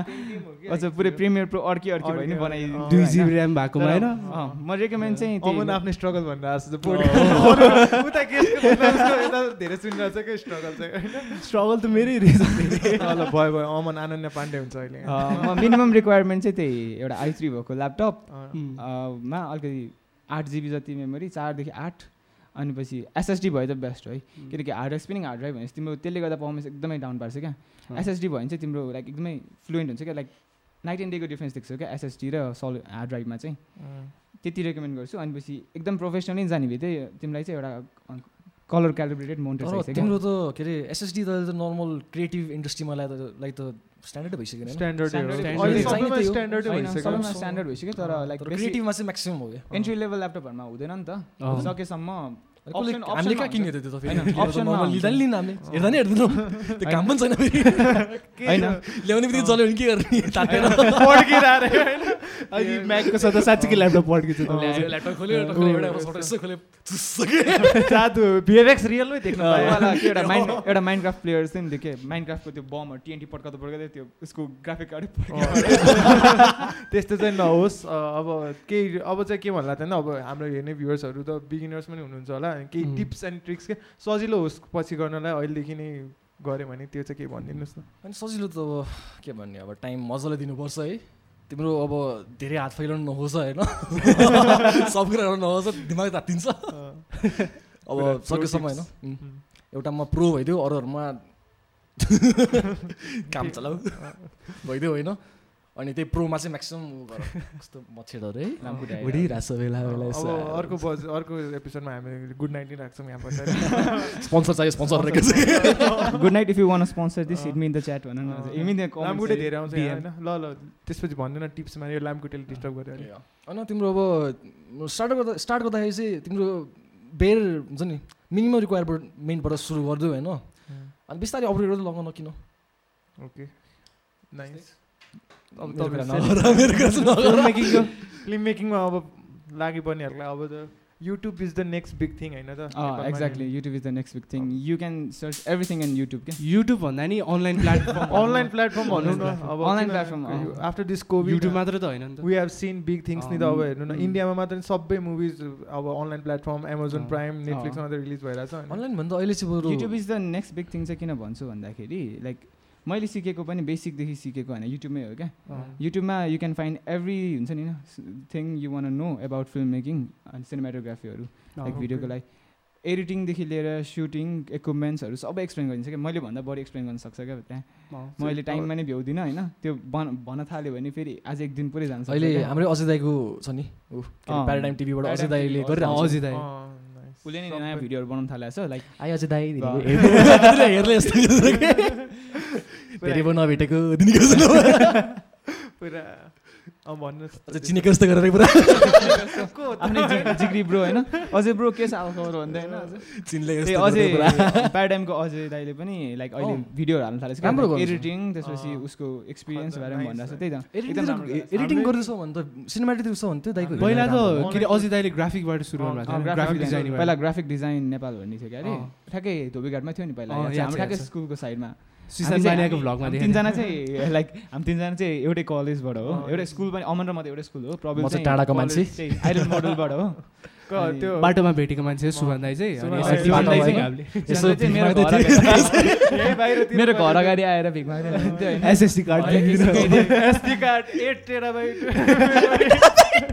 अझ पुरै प्रिमियर प्रो अर्की अर्की भयो नि अँ, दुई होइन? जिबी ऱ्याम भएकोमा होइन? म रेकमेन्ड चाहिँ अमन आफ्नै स्ट्रगल भनेर [LAUGHS] स्ट्रगल चाहिँ स्ट्रगल त मेरै रहेछ। [LAUGHS] भयो भयो। अमन अनन्य पाण्डे हुन्छ अहिले। म मिनिमम रिक्वायरमेन्ट चाहिँ त्यही एउटा आई थ्री भएको ल्यापटप अँ। मा अलिकति आठ जिबी जति मेमोरी चारदेखि आठ अनि पछि एसएसडी भयो त बेस्ट हो है। किनकि हार्ड स्पिनिङ हार्ड ड्राइभ भनेपछि तिम्रो त्यसले गर्दा पर्फर्मेन्स एकदमै डाउन पार्छ क्या। एसएसडी भयो भने चाहिँ तिम्रो लाइक एकदमै फ्लुएन्ट हुन्छ क्या। लाइक नाइट एन्ड डेको डिफ्रेन्स देख्छौ क्या एसएसडी र सल हार्ड ड्राइभमा चाहिँ। त्यति रेकमेन्ड गर्छु। अनि पछि एकदम प्रोफेसनली जाने बित्तिकै तिमीलाई चाहिँ एउटा कलर क्यालिब्रेटेड क्या? तिम्रो त के अरे एसएसडी त नर्मल क्रिएटिभ इन्डस्ट्रीमा लाई त लाइक त स्ट्यान्डर्डै भइसक्यो स्ट्यान्डर्ड भइसक्यो सबैमा स्ट्यान्डर्ड भइसक्यो। तर लाइक क्रिएटिभमा चाहिँ म्याक्सिमम हो एन्ट्री लेभल ल्यापटपहरूमा हुँदैन नि त। सकेसम्म हामीले कहाँ option किन्यो त्यो त। लिँदा नि हेर्दा नि हेर्दैनौँ त्यो काम पनि छैन फेरि होइन ल्याउने बित्तिकै जल्यो भने के गर्ने म्याकको सदा साँच्चीकै ल्यापटप पड्किन्छ त ल्यापटप खोल्यो यसो खोल्यो के। जादु भिएफएक्स रियलमै देख्न के एउटा माइन्ड एउटा माइन्ड क्राफ्ट प्लेयर चाहिँ नि देखेँ माइन्ड क्राफ्टको त्यो बमहरू टिएनटी पड्काउँदा पड्काउँदै त्यो उसको ग्राफिक कार्डै त्यस्तो चाहिँ नहोस् अब केही अब चाहिँ के भन्ला त अब हाम्रो हेर्ने भ्युवर्सहरू त बिगिनर्स पनि हुनुहुन्छ होला केही. टिप्स एन्ड ट्रिक्स के? सजिलो होस् पछि गर्नलाई अहिलेदेखि नै गऱ्यो भने त्यो चाहिँ के भनिदिनुहोस् न। अनि सजिलो त अब के भन्ने अब टाइम मजाले दिनुपर्छ है। तिम्रो अब धेरै हात फैलाउनु नहोस् होइन? [LAUGHS] सब कुरा नहोस् दिमाग तात्तिन्छ अब सकेसम्म. होइन. एउटामा प्रो भइदियो अरूहरूमा [LAUGHS] [LAUGHS] काम चलाऊ। भइदियो होइन? अनि त्यही प्रोमा चाहिँ म्याक्सिमम् कस्तो मच्छेडहरू है? उडिरहेको छ बेला बेला अर्को बज अर्को एपिसोडमा हामी गुड नाइट नै राख्छौँ यहाँ पछाडि। [LAUGHS] स्पोन्सर चाहियो sponsor good night if you want sponsor this hit me in the chat भन न। लामखुट्टे धेरै आउँछ. होइन? ल ल त्यसपछि भन्दैन टिप्समा यो लामखुट्टेले डिस्टर्ब गर्यो अरे। होइन तिम्रो अब स्टार्ट गर्दा स्टार्ट गर्दाखेरि चाहिँ तिम्रो बेर हुन्छ नि मिनिमम रिक्वायरमेन्टबाट सुरु गरिदियो होइन? अनि बिस्तारै अपग्रेड गर्दै लगाउन किन? ओके नाइस अब। फिल्म मेकिङमा अब लागि पर्नेहरूलाई अब त YouTube is the next big thing होइन त? Exactly YouTube is the next big thing you can search everything in YouTube क्या युट्युब भन्दा नि अनलाइन प्लेटफर्म अनलाइन प्लेटफर्म भनौँ न। अब Online platform, अँ। आफ्टर दिस कोभिड युट्युब मात्र त होइन नि त। We have seen big things नि त अब हेर्नु न. इन्डियामा मात्र नि सबै मुभिज अब अनलाइन प्लेटफर्म एमाजोन अँ, प्राइम नेटफ्लिक्समा मात्रै रिलिज भइरहेछ होइन। अनलाइन भन्दा अहिले चाहिँ YouTube is the next big thing चाहिँ किन भन्छु भन्दाखेरि लाइक मैले सिकेको पनि बेसिकदेखि सिकेको होइन युट्युबमै हो क्या। युट्युबमा यु क्यान फाइन्ड एभ्री हुन्छ नि thing you want know about film making अनि सिनेमाटोग्राफीहरू लाइक भिडियोको लागि। एडिटिङदेखि लिएर सुटिङ इक्विपमेन्ट्सहरू सबै एक्सप्लेन गरिदिन्छ क्या। मैले भन्दा बढी एक्सप्लेन गर्न सक्छ क्या त्यहाँ। अँ। म अहिले टाइममा नै भ्याउँदिनँ होइन। त्यो बन भन्न थाल्यो भने फेरि आज एक दिन पुरै जान्छ अहिले हाम्रै अजय दाईको छ नि। प्याराडाइम टिभीबाट अजय दाईले गरिरहेको अजय दाई. उसले नै नयाँ भिडियोहरू बनाउनु थालेको छ लाइक [LAUGHS] आइ [LAUGHS] वाह। हेर्ने। हेर्ने यस्तो [LAUGHS] धेरै नभेटेको पुरा। भन्नुहोस् अझै चिनेको जस्तो गरेर पुरा जिग्री ब्रो होइन? अझै ब्रो के छ? अब खबर भन्दै होइन अझै? प्याराडाइमको अजय दाइले पनि लाइक अहिले। भिडियोहरू हाल्नु थालेको राम्रो छ गर्छ। एडिटिङ त्यसपछि। उसको एक्सपिरियन्स nice, भनिरहेको छ त्यही त। एडिटिङ राम्रो गर्दैछ। भने त सिनेमेटिक छ भने त्यो दाइको पहिला त राम्रो। के अरे अजय दाइले ग्राफिकबाट सुरु गर्नुभएको ग्राफिक डिजाइन पहिला ग्राफिक डिजाइन नेपाल भन्ने थियो क्या अरे। ठ्याक्कै धोबीघाटमा थियो नि पहिला। हाम्रो ठ्याक्कै। स्कुलको साइडमा। हामी- भ्लगमा तिनजना चाहिँ लाइक हामी तिनजना चाहिँ एउटै कलेजबाट हो। अँ, एउटै स्कुल पनि अमन र म त एउटै स्कुल हो। प्रब्लम चाहिँ टाढाको मान्छे। आइरन मोडलबाट हो। [LAUGHS] त्यो बाटोमा भेटेको मान्छे सुभान दाई चाहिँ। मेरो घर अगाडि आएर भिख SSD card. SD card eight terabyte.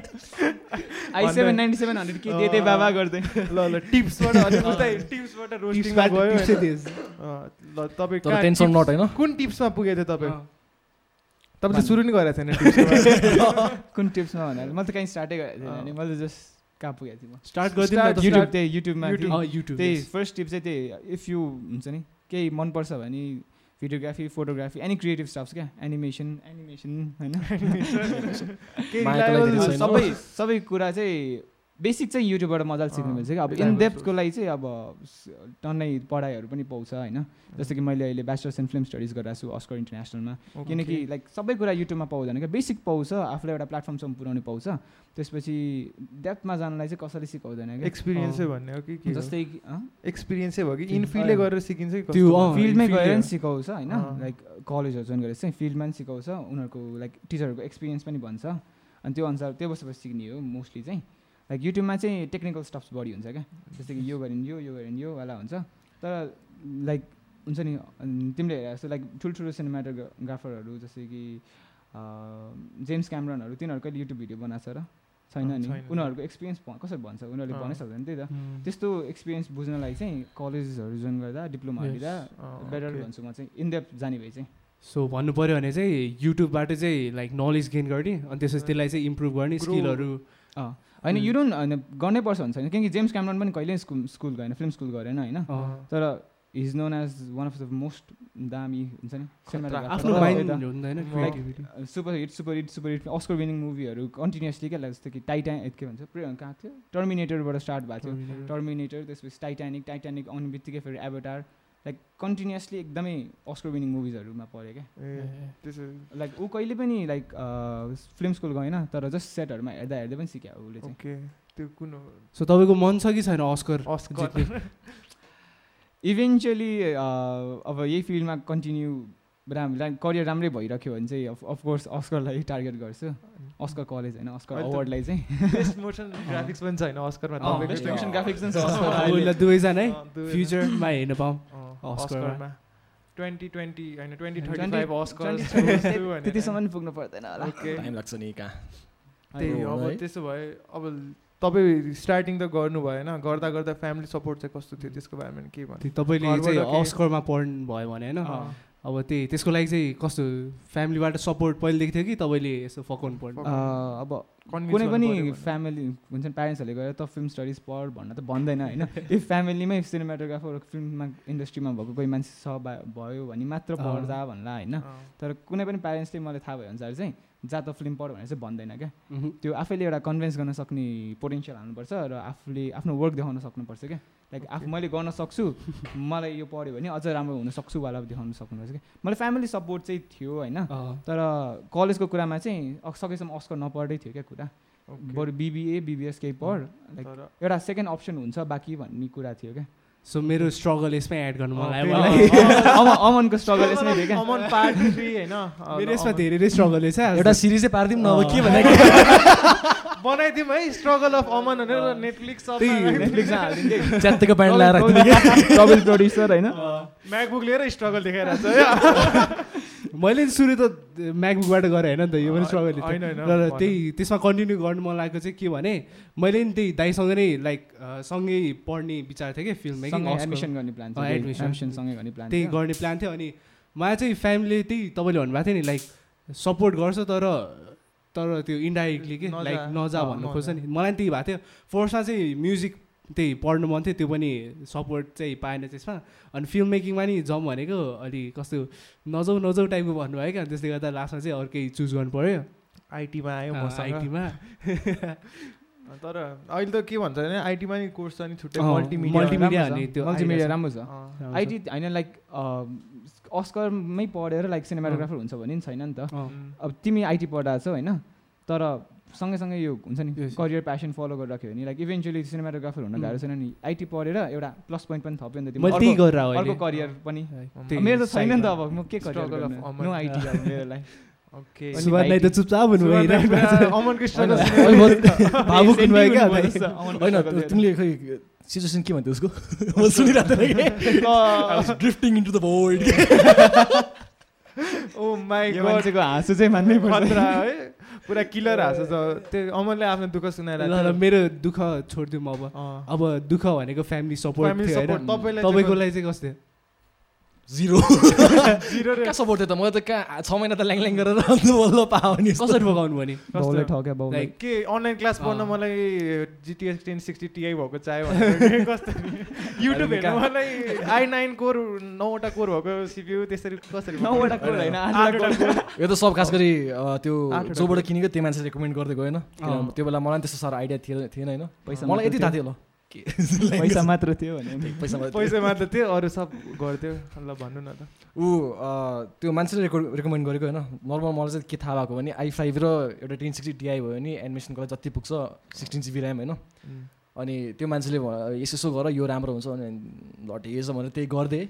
[LAUGHS] I seven ninety seven hundred के दिए त्यही बाबा गर्दै ल ल टिप्सबाट [LAUGHS] अनि उतै टिप्सबाट रोस्टिङमा टिप्सबाट गयो टिप्सै होइन? दिएछ। अँ, ल तपाईँ टेन्सन नट होइन? कुन टिप्समा पुगेको थियो तपाईँ? अँ। तपाईँ त सुरु नै गरेको छैन टिप्समा? [LAUGHS] कुन टिप्समा भन्नाले? मैले त कहीँ स्टार्टै गरेको थिएन नि। मैले जस्ट कहाँ पुगेको थिएँ म। स्टार्ट गरिदिनु युट्युब। त्यही युट्युबमा युट्युब त्यही। फर्स्ट टिप चाहिँ त्यही इफ यु हुन्छ नि केही मनपर्छ भने videography photography any creative stuffs क्या एनिमेसन एनिमेसन होइन। सबै सबै कुरा चाहिँ बेसिक चाहिँ युट्युबबाट मजाले सिक्नु अँ, मिल्छ क्या। अब इन डेप्थको लागि चाहिँ अब टन्नै पढाइहरू पनि पाउँछ होइन? जस्तो कि मैले अहिले ब्याचलर्स इन फिल्म स्टडिज गरिरहेको छु अस्कर इन्टरनेसनलमा. किनकि लाइक सबै कुरा युट्युबमा पाउँदैन क्या। बेसिक पाउँछ आफूलाई एउटा प्लेटफर्मसम्म पुऱ्याउनु पाउँछ। त्यसपछि डेप्थमा जानलाई चाहिँ कसैले सिकाउँदैन क्या। एक्सपिरियन्सै भन्ने हो कि? जस्तै? एक्सपिरियन्सै भयो कि इनफिल्डले अँ। गरेर सिकिन्छ कि त्यो, फिल्डमै गएर। पनि सिकाउँछ होइन। लाइक कलेजहरू जोइन गरेर चाहिँ फिल्डमा पनि सिकाउँछ। उनीहरूको लाइक टिचरहरूको एक्सपिरियन्स पनि भन्छ अनि त्यो अनुसार त्यो बसेपछि सिक्ने हो मोस्टली चाहिँ। लाइक युट्युबमा चाहिँ टेक्निकल स्टफ्स बढी हुन्छ क्या जस्तै कि यो गरिन् यो यो गरिन् यो वाला हुन्छ तर लाइक हुन्छ नि तिमीले हेरे जस्तो लाइक ठुल्ठुलो सिनेमाटोग्राफरहरू जस्तै कि जेम्स क्यामरनहरू तिनीहरू कहिले युट्युब भिडियो बनाएको छ र छैन नि। उनीहरूको एक्सपिरियन्स कसरी भन्छ उनीहरूले। भन्नै सक्दैन त्यही त त्यस्तो एक्सपिरियन्स बुझ्नलाई चाहिँ कलेजहरू जोइन गर्दा डिप्लोमा. लिँदा बेटर. भन्छु म चाहिँ इनडेप्थ जाने भए चाहिँ सो भन्नु पऱ्यो भने चाहिँ युट्युबबाट चाहिँ लाइक नलेज गेन गर्ने अनि त्यसपछि त्यसलाई चाहिँ इम्प्रुभ गर्ने. स्किलहरू होइन. यु डोन्ट होइन गर्नै पर्छ भन्छ होइन किनकि जेम्स क्यामरन पनि कहिल्यै स्कुल स्कुल गएन फिल्म स्कुल गरेन होइन। तर is known as one of the most दामी हुन्छ नि super hit super hit super hit Oscar winning मुभीहरू कन्टिन्युसली क्या जस्तो कि टाइटा के भन्छ। प्रे- कहाँ थियो? टर्मिनेटरबाट स्टार्ट भएको थियो। टर्मिनेटर त्यसपछि टाइटानिक टाइटानिक आउने बित्तिकै फेरि एभटार लाइक कन्टिन्युसली एकदमै अस्कर विनिङ मुभिजहरूमा पऱ्यो क्या? लाइक ऊ कहिले पनि लाइक फिल्म स्कुल गएन तर जस्ट सेटहरूमा हेर्दा हेर्दै पनि सिक्यो उसले चाहिँ। ओके त्यो कुन हो? सो तपाईँको मन छ कि छैन अस्कर अस्कर इभेन्चुली अब यही फिल्डमा कन्टिन्यू राम करियर राम्रै भइरह्यो भने चाहिँ अफकोर्स अस्करलाई टार्गेट गर्छु। अस्कर कलेज होइन अस्कर अवार्डलाई चाहिँ। बेस्ट मोसन ग्राफिक्स पनि छैन अस्करमा चाहिँ। motion graphics पनि छ दुवैजना। फ्युचरमा हेर्न पाऊँ। अस्करमा। ट्वेन्टी ट्वेन्टी होइन ट्वेन्टी 20, थर्टी फाइभ अस्कर 20, त्यतिसम्म पुग्नु पर्दैन होला। टाइम लाग्छ नि कहाँ। त्यही अब है? त्यसो भए अब तपाईँ स्टार्टिङ त गर्नु भएन गर्दा गर्दा फ्यामिली सपोर्ट चाहिँ कस्तो थियो? त्यसको बारेमा के भन्नु तपाईँले चाहिँ अस्करमा पढ्नु भयो भने होइन। अब त्यही त्यसको लागि चाहिँ कस्तो फ्यामिलीबाट सपोर्ट पहिलेदेखि थियो कि तपाईँले यसो फकाउनु पर्नु? अब कुनै पनि। फ्यामिली हुन्छ नि प्यारेन्ट्सहरूले गएर त फिल्म स्टडिज पढ भन्न त भन्दैन होइन? [LAUGHS] इफ फ्यामिलीमै सिनेमाटोग्राफर फिल्ममा इन्डस्ट्रीमा भएको कोही मान्छे छ बा- भयो भने मात्र। पढ्दा भन्ला होइन? तर कुनै पनि प्यारेन्ट्सले मलाई थाहा भयो अनुसार चाहिँ जा त फिल्म पढ भनेर चाहिँ भन्दैन क्या। त्यो आफैले एउटा कन्भिन्स गर्न सक्ने पोटेन्सियल हाल्नुपर्छ र आफूले आफ्नो वर्क देखाउन सक्नुपर्छ क्या। लाइक आफू मैले गर्न सक्छु मलाई यो पढ्यो भने अझ राम्रो हुन सक्छु वाला देखाउन सक्नुपर्छ क्या मलाई फ्यामिली सपोर्ट चाहिँ थियो होइन? तर कलेजको कुरामा चाहिँ सकेसम्म अस्कर नपढ्दै थियो क्या कुरा। ओके। बरु बिबिए बिबिएस केही पढ लाइक एउटा सेकेन्ड अप्सन हुन्छ बाँकी भन्ने कुरा थियो क्या। सो मेरो स्ट्रगल यसमै एड गर्नु मलाई अमन अमनको स्ट्रगल यसमै थियो क्या। अमन पार्ट थ्री होइन? मेरो यसमा धेरै नै स्ट्रगल छ एउटा सिरिजै पारिदिउँ न अब के। भन्दा बनाइदिउँ है स्ट्रगल अफ अमन भनेर नेटफ्लिक्स च्यात्तिको प्यान्ट लगाएर डबल प्रड्युसर होइन? म्याकबुक लिएर स्ट्रगल देखाइरहेको छ है। [LAUGHS] मैले नि सुरु त म्याकबुकबाट गरेँ होइन नि त? यो पनि स्ट्रगल होइन, भन। त्यही त्यसमा कन्टिन्यू गर्नु मन लागेको चाहिँ के भने मैले नि त्यही दाइसँग नै लाइक सँगै पढ्ने विचार थियो कि फिल्म एडमिसन गर्ने प्लान। एडमिसन सँगै गर्ने प्लान त्यही गर्ने प्लान थियो अनि मलाई चाहिँ फ्यामिलीले त्यही तपाईँले भन्नुभएको थियो नि लाइक सपोर्ट गर्छ तर तर त्यो इन्डाइरेक्टली कि। लाइक नजा भन्नु। खोज्छ नि। मलाई नि त्यही भएको थियो। फर्स्टमा चाहिँ म्युजिक त्यही पढ्नु मन थियो त्यो पनि सपोर्ट चाहिँ पाएन त्यसमा। अनि फिल्म मेकिङमा नि जाउँ भनेको अलि कस्तो नजाउ नजाउ टाइपको भन्नुभयो क्या। अनि त्यसले गर्दा लास्टमा चाहिँ अर्कै चुज गर्नु पऱ्यो आइटीमा आयो मसँग। आइटीमा। [LAUGHS] तर अहिले त के भन्छ भने आइटीमा नि कोर्स छ नि छुट्टै। मल्टिमिडिया छ। अनि त्यो मल्टिमिडिया राम्रो छ। आइटी होइन लाइक अस्करमै पढेर लाइक सिनेमाटोग्राफर हुन्छ भने नि छैन नि त। अब तिमी आइटी पढाएको छौ होइन तर सँगैसँगै यो हुन्छ नि. करियर प्यासन फलो गरिराख्यो भने लाइक इभेन्चुली सिनेमाटोग्राफर हुन गाह्रो छैन नि। आइटी पढेर एउटा प्लस पोइन्ट पनि थप्यो नि त करियर पनि। मेरो त छैन नि त। अब म के। [LAUGHS] होइन। [LAUGHS] तिमीले खै सिचुएसन के भन्थ्यौ उसको म सुनिरहेको थिएँ drifting into the world oh my मान्छेको हाँसो चाहिँ मान्नै पर्छ खतरा है पुरा किलर हाँसो छ त्यो अमनले आफ्नो दुःख ल सुनाइरहेको ल थियो। मेरो दुःख छोडिदिउँ अब। अब दुःख भनेको फ्यामिली सपोर्ट तपाईँलाई चाहिँ तपाईँको लागि चाहिँ कस्तो जिरो जिरो रे कहाँ सपोर्ट थियो त? म त कहाँ छ महिना त ल्याङ ल्याङ गरेर अन्त बल्ल पायो नि कसरी पकाउनु भने? के अनलाइन क्लास पढ्न। मलाई जिटिएस टेन सिक्सटी टिआई भएको चाहियो [LAUGHS] कस्तो युट्युब हेर्नु? मलाई आई नाइन कोर नौवटा कोर भएको सिपियु त्यसरी कसरी नौवटा कोर होइन, यो त सब खास गरी त्यो जोबाट। किनेको त्यो मान्छे रेकमेन्ड गर्दै गएन। त्यो बेला मलाई पनि त्यस्तो साह्रो आइडिया थिएन थिएन होइन। पैसा मलाई यति थाहा थियो। ल के? [LAUGHS] पैसा मात्र थियो भने। पैसा मात्र थियो। पैसा मात्र थियो अरू सब गर्थ्यो। ल भन्नु न त। ऊ अँ, त्यो मान्छेले रेकर्ड रेकमेन्ड गरेको होइन। नर्मल मलाई चाहिँ के थाहा भएको भने आई फाइभ र एउटा टेन सिक्सटी टिआई भयो भने एडमिसनको लागि जति पुग्छ सिक्सटिन जिबी ऱ्याम होइन। अनि त्यो मान्छेले यसो यसो गर यो राम्रो हुन्छ अनि ल ठिकै छ भनेर त्यही गरिदिएँ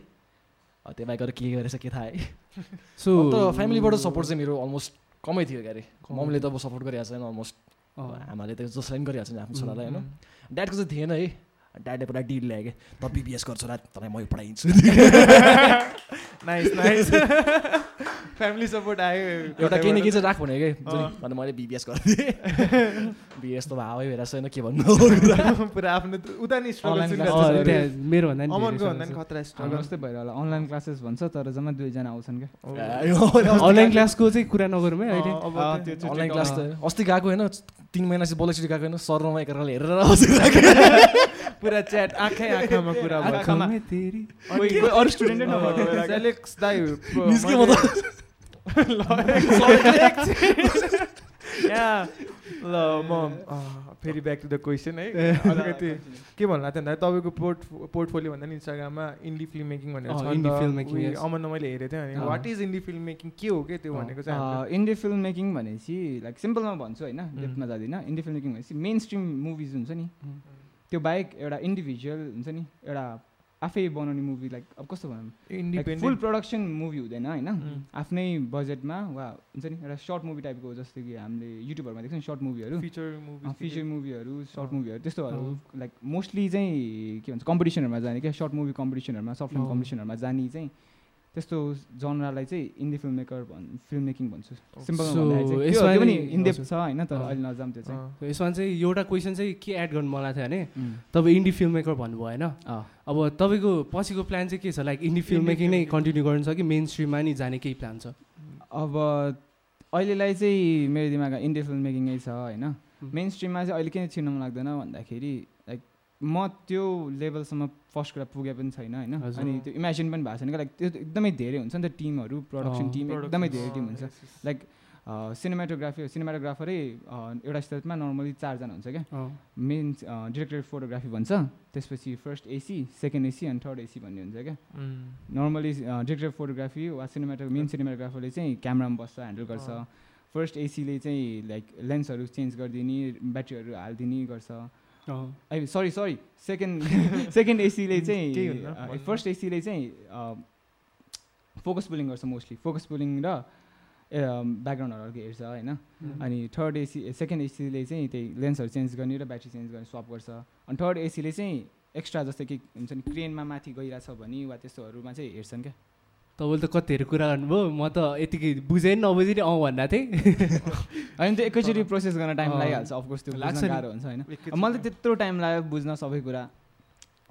त्यो बाहेक अरू के गरेछ के थाहा है। [LAUGHS] सो फ्यामिलीबाट सपोर्ट चाहिँ मेरो अलमोस्ट कमै थियो क्यारे। मम्मीले त अब सपोर्ट गरिहाल्छ होइन अलमोस्ट आमाले त जसलाई पनि गरिहाल्छ नि आफ्नो छोरालाई होइन? ड्याडको चाहिँ थिएन है। ड्याडले पुरा डिल ल्यायो कि त बिबिएस गर्छु र तँलाई म पढाइदिन्छु नाइस नाइस फ्यामिली सपोर्ट आयो एउटा केही न केही चाहिँ राख भने कि अँ। अनि मैले बिबिएस गरिदिएँ बिएस त हावै भइरहेको छैन के भन्नु पुरा आफ्नो उता नि मेरो भन्दा नि। खतरा स्ट्रगल जस्तै भएर होला अनलाइन क्लासेस भन्छ तर जम्मा दुईजना आउँछन् क्या अनलाइन क्लासको चाहिँ कुरा नगरौँ है अहिले अनलाइन क्लास। त अस्ति गएको होइन तिन महिना चाहिँ बलैचुरी गएको होइन सरमा एकअर्काले हेरेर पुरा च्याट आँखै आँखामा कुरा भयो अरू स्टुडेन्टै नभएको दाइ ल म फेरि ब्याक टु द क्वेसन है अलिकति के भन्नु लाग्थ्यो भन्दा तपाईँको पोर्ट पोर्टफोलियो भन्दा नि इन्स्टाग्राममा इन्डी फिल्म मेकिङ भनेर छ indie नि film त making, उयो yes. अमनमा मैले हेरेको थिएँ अनि। What is indie film making के हो के त्यो भनेको चाहिँ इन्डिया फिल्म मेकिङ भनेपछि लाइक सिम्पलमा भन्छु होइन उम्. डेप्थमा जाँदिनँ इन्डिया फिल्म मेकिङ भनेपछि मेन स्ट्रिम मुभिज हुन्छ नि. त्यो बाहेक एउटा इन्डिभिजुअल हुन्छ नि एउटा आफै बनाउने मुभी लाइक अब कस्तो भनौँ फुल प्रडक्सन मुभी हुँदैन होइन उम्. आफ्नै बजेटमा वा हुन्छ नि एउटा सर्ट मुभी टाइपको जस्तो कि हामीले युट्युबहरूमा देख्छ सर्ट मुभीहरू फिचर मुभी फिचर मुभीहरू सर्ट। मुभीहरू त्यस्तोहरू। लाइक मोस्टली चाहिँ के भन्छ कम्पिटिसनहरूमा जाने क्या सर्ट मुभी कम्पिटिसनहरूमा सर्ट फिल्म। कम्पिटिसनहरूमा जाने चाहिँ त्यस्तो जनरालाई चाहिँ इन्डी फिल्म मेकर भन् फिल्म मेकिङ भन्छु त्यो पनि इन्डेप। छ होइन तर। अहिले नजाम त्यो चाहिँ यसमा चाहिँ एउटा क्वेसन चाहिँ के एड गर्नु मलाई थियो भने. तपाईँ इन्डी फिल्म मेकर भन्नुभयो होइन। अब तपाईँको पछिको प्लान चाहिँ के छ लाइक इन्डी फिल्म मेकिङ नै कन्टिन्यू गर्नु छ कि मेन स्ट्रिममा नि जाने केही प्लान छ अब अहिलेलाई चाहिँ मेरो दिमागमा इन्डिया फिल्म मेकिङै छ होइन. मेन स्ट्रिममा चाहिँ अहिले किन छिर्नु मन लाग्दैन भन्दाखेरि म त्यो लेभलसम्म फर्स्ट कुरा पुगे पनि छैन होइन। अनि त्यो इमेजिन पनि भएको छैन। क्या लाइक त्यो एकदमै धेरै हुन्छ नि त टिमहरू प्रडक्सन टिम एकदमै धेरै टिम हुन्छ. लाइक सिनेमाटोग्राफी सिनेमाटोग्राफरै एउटा स्टेपमा नर्मली चारजना हुन्छ क्या। मेन डिरेक्टर फोटोग्राफी भन्छ। त्यसपछि फर्स्ट एसी सेकेन्ड एसी अनि थर्ड एसी भन्ने हुन्छ क्या. नर्मली डिरेक्टर फोटोग्राफी वा सिनेमाटो मेन सिनेमाटोग्राफरले चाहिँ क्यामरामा बस्छ ह्यान्डल गर्छ। फर्स्ट एसीले चाहिँ लाइक लेन्सहरू चेन्ज गरिदिने ब्याट्रीहरू हालिदिने गर्छ। I sorry sorry second second एसीले चाहिँ। फर्स्ट एसीले चाहिँ फोकस पुलिङ गर्छ मोस्टली फोकस पुलिङ र ब्याकग्राउन्डहरू अर्कै हेर्छ होइन. अनि थर्ड एसी सेकेन्ड एसीले चाहिँ त्यही लेन्सहरू चेन्ज गर्ने र ब्याट्री चेन्ज गर्ने स्वाप गर्छ। अनि थर्ड एसीले चाहिँ एक्स्ट्रा जस्तै कि हुन्छ नि क्रेनमा माथि गइरहेछ भने वा त्यस्तोहरूमा चाहिँ हेर्छन् क्या। तपाईँले त कतिहरू कुरा गर्नुभयो म त यतिकै बुझेँ नि नबुझेँ नि अँ भन्दा थिएँ। [LAUGHS] अनि त्यो एकैचोटि प्रोसेस गर्न टाइम। लागिहाल्छ अफकोर्स त्यो लाग्छ। गाह्रो हुन्छ होइन। मलाई त्यत्रो टाइम लाग्यो बुझ्न सबै कुरा।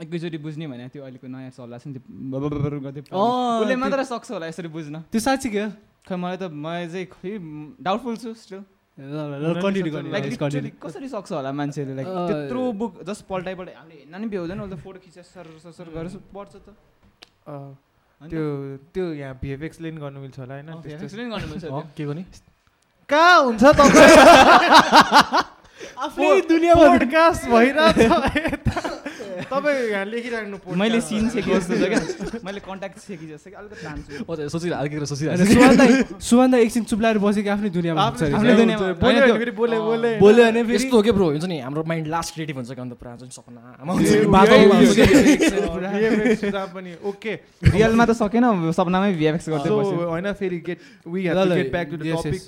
एकैचोटि बुझ्ने भने त्यो अहिलेको नयाँ चल्ला छ नि त्यो गर्दै उसले मात्र सक्छ होला यसरी बुझ्न। त्यो साँच्ची क्या खै मलाई त मलाई चाहिँ खै डाउटफुल छु स्टिल. कसरी सक्छ होला मान्छेले लाइक। त्यत्रो बुक जस्ट पल्टाइ पल्टाइ हामीले हेर्न नि भ्याउँदैन फोटो खिचेर सर सर गरेर पढ्छ त। अँ, होइन? त्यो त्यो यहाँ भिएफएक्सले नि गर्नु मिल्छ होला होइन? के गर्ने? कहाँ हुन्छ तपाईँ? [LAUGHS] [LAUGHS] आफ्नै पोडकास्ट भइरहेछ यता। तपाईँ यहाँ लेखिराख्नु podcast। मैले सिन सेकी जस्तो छ क्या। [LAUGHS] मैले कन्ट्याक्ट सेकी जस्तो कि अलिकति प्लान छु ओ सोचिरहेको होइन, सोचिरहेको सुवान्दा एकछिन चुप्लाएर बसेको आफ्नै दुनियाँमा। बोल्यो भने फेरि बोले अँ, बोले बोल्यो भने फेरि यस्तो हो के ब्रो हुन्छ नि हाम्रो माइन्ड लास्ट क्रिएटिभ हुन्छ कि अन्त पुरा हुन्छ सपना। पनि ओके। रियलमा त सकेन सपनामै भिएफएक्स गर्दै होइन फेरि get we have to get back to the topic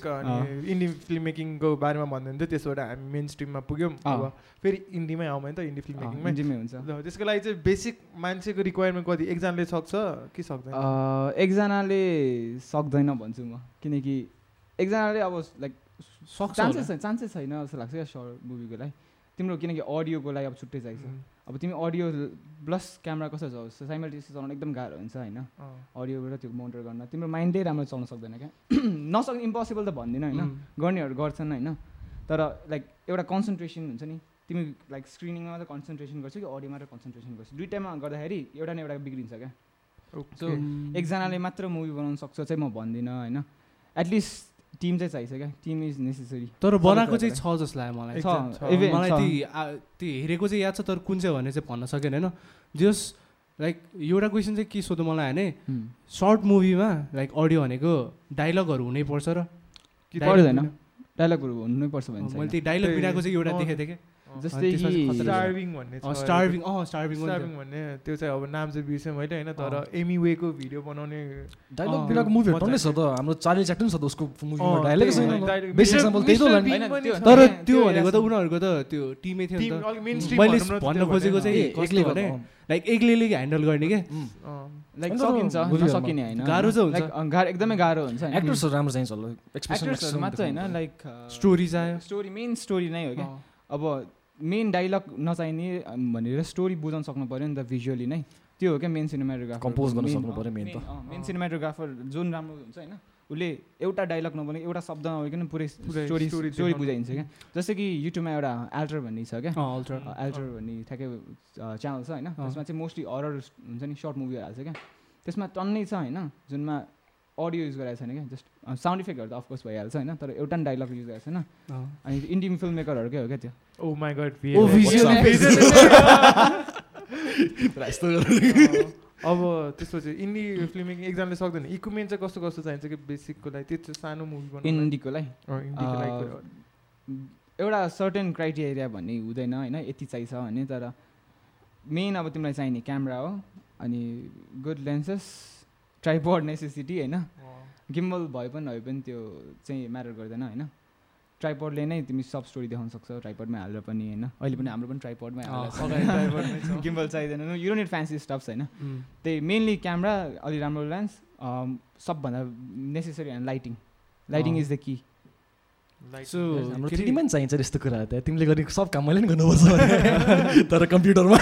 indie film मेकिङको बारेमा भन्दै थियो त्यसबाट हामी मेन स्ट्रिममा पुग्यौँ। अब फेरि इन्डीमै आउँ नि त इन्डी फिल्म मेकिङमै हुन्छ। त्यसको लागि चाहिँ बेसिक मान्छेको रिक्वायरमेन्ट कति? एकजनाले सक्छ कि सक्दैन? अँ, एकजनाले सक्दैन भन्छु म। किनकि एकजनाले अब लाइक सक्छ चान्सेस छैन चान्सेस छैन जस्तो लाग्छ क्या सर्ट मुभीको लागि। तिम्रो किनकि अडियोको लागि अब छुट्टै चाहिन्छ अब तिमी अडियो प्लस क्यामेरा कसो छ साइमल्टेनियसली चलाउन एकदम गाह्रो हुन्छ होइन। अडियोबाट त्यो मोनिटर गर्न। तिम्रो माइन्डै राम्रो चल्न सक्दैन क्या। [CLEARS THROAT] नसक्ने इम्पोसिबल त भन्दिनँ होइन. गर्नेहरू गर्छन् होइन। तर लाइक एउटा कन्सन्ट्रेसन हुन्छ नि। तिमी लाइक स्क्रिनिङमा मात्रै कन्सन्ट्रेसन गर्छौ कि अडियो मात्रै कन्सन्ट्रेसन गर्छौ? दुइटामा गर्दाखेरि एउटा न एउटा बिग्रिन्छ क्या। सो. एकजनाले मात्र मुभी बनाउन सक्छ चाहिँ म भन्दिनँ होइन? एटलिस्ट टिम चाहिँ चाहिन्छ क्या। टिम इज नेसेसरी तर बनाएको चाहिँ छ जस्तो लाग्यो मलाई। मलाई। त्यो हेरेको चाहिँ याद छ तर कुन चाहिँ भने चाहिँ भन्न सकेन होइन? जस लाइक एउटा क्वेसन चाहिँ के सोध्नु मलाई भने हुँ। सर्ट मुभीमा लाइक अडियो भनेको डाइलगहरू हुनैपर्छ र। डाइलगहरू हुनैपर्छ भने मैले। त्यो डाइलग बिनाको चाहिँ एउटा। देखेको थिएँ कि। जस्तै। स्टार्भिङ भन्ने छ स्टार्भिङ अँ स्टार्भिङ स्टार्भिङ भन्ने। त्यो चाहिँ अब नाम चाहिँ बिर्सेँ मैले होइन तर। एमी वेको भिडियो बनाउने डाइलग बिनाको मुभीहरू टन्नै छ त। हाम्रो चार्ली च्याप्टन छ त उसको मुभीमा डाइलगै छैन बेस्ट. एक्जाम्पल त्यही त होला नि। तर त्यो- भनेको त हेरेको उनीहरूको त त्यो टिमै थियो नि मैले भन्न खोजेको। चाहिँ एक्लै भने लाइक एक्लैले ह्यान्डल गर्ने के। लाइक सकिन्छ। नसकिने होइन। गाह्रो चाहिँ हुन्छ। गाह्रो एकदमै गाह्रो हुन्छ एक्टर्सहरू राम्रो चाहिन्छ होला। एक्सप्रेसन एक्टर्सहरू मात्र होइन लाइक स्टोरी चाहियो। स्टोरी मेन स्टोरी नै हो क्या। अब मेन डाइलग नचाहिने भनेर स्टोरी बुझाउन सक्नु पऱ्यो नि त भिजुअली नै। त्यो हो क्या मेन सिनेमाटोग्राफर Compose गर्न सक्नु पऱ्यो त। मेन सिनेमाटोग्राफर जुन राम्रो हुन्छ होइन उसले एउटा डाइलग नबोले एउटा शब्द नभइकन पुरै पुरै स्टोरी स्टोरी। बुझाइन्छ क्या। जस्तै कि युट्युबमा एउटा एल्टर भन्ने छ क्या। अल्ट्रा एल्टर भन्ने ठ्याक्कै च्यानल छ होइन। त्यसमा चाहिँ मोस्टली हरर हुन्छ नि सर्ट मुभीहरू हाल्छ क्या। त्यसमा टन्नै छ होइन जुनमा अडियो युज गरेको छैन क्या? जस्ट साउन्ड इफेक्टहरू त अफकोर्स भइहाल्छ होइन तर एउटा पनि डाइलग युज गरेको छैन। अनि इन्डियन फिल्म मेकरहरूकै हो क्या त्यो? Oh my god oh visual यस्तो गरेर अब त्यसपछि इन्डी फिल्म मेकिङ एकजनाले सक्दैन। इक्विपमेन्ट चाहिँ कस्तो कस्तो चाहिन्छ कि बेसिकको लागि? त्यो चाहिँ सानो मुभी बनाउनु इन्डीको लागि? एउटा सर्टेन क्राइटेरिया भन्ने हुँदैन होइन यति चाहिन्छ भने तर मेन अब तिमीलाई चाहिने क्यामेरा हो अनि गुड लेन्सेस ट्राइपोड नेसेसिटी होइन? गिम्बल भए पनि भए पनि त्यो चाहिँ म्याटर गर्दैन होइन? ट्राइपोडले नै तिमी सब स्टोरी देखाउन सक्छौ ट्राइपोडमै हालेर पनि होइन? अहिले पनि हाम्रो पनि ट्राइपोडमै हालेर [LAUGHS] गिम्बल चाहिँदैन। यु डोन्ट फ्यान्सी स्टफ्स होइन. त्यही मेनली क्यामरा अलि राम्रो लेन्स सबभन्दा नेसेसरी होइन lighting lighting is the key So, हाम्रो पनि चाहिन्छ यस्तो कुरा त। तिमीले गर्ने सब काम मैले नि गर्नुपर्छ। [LAUGHS] तर कम्प्युटरमा.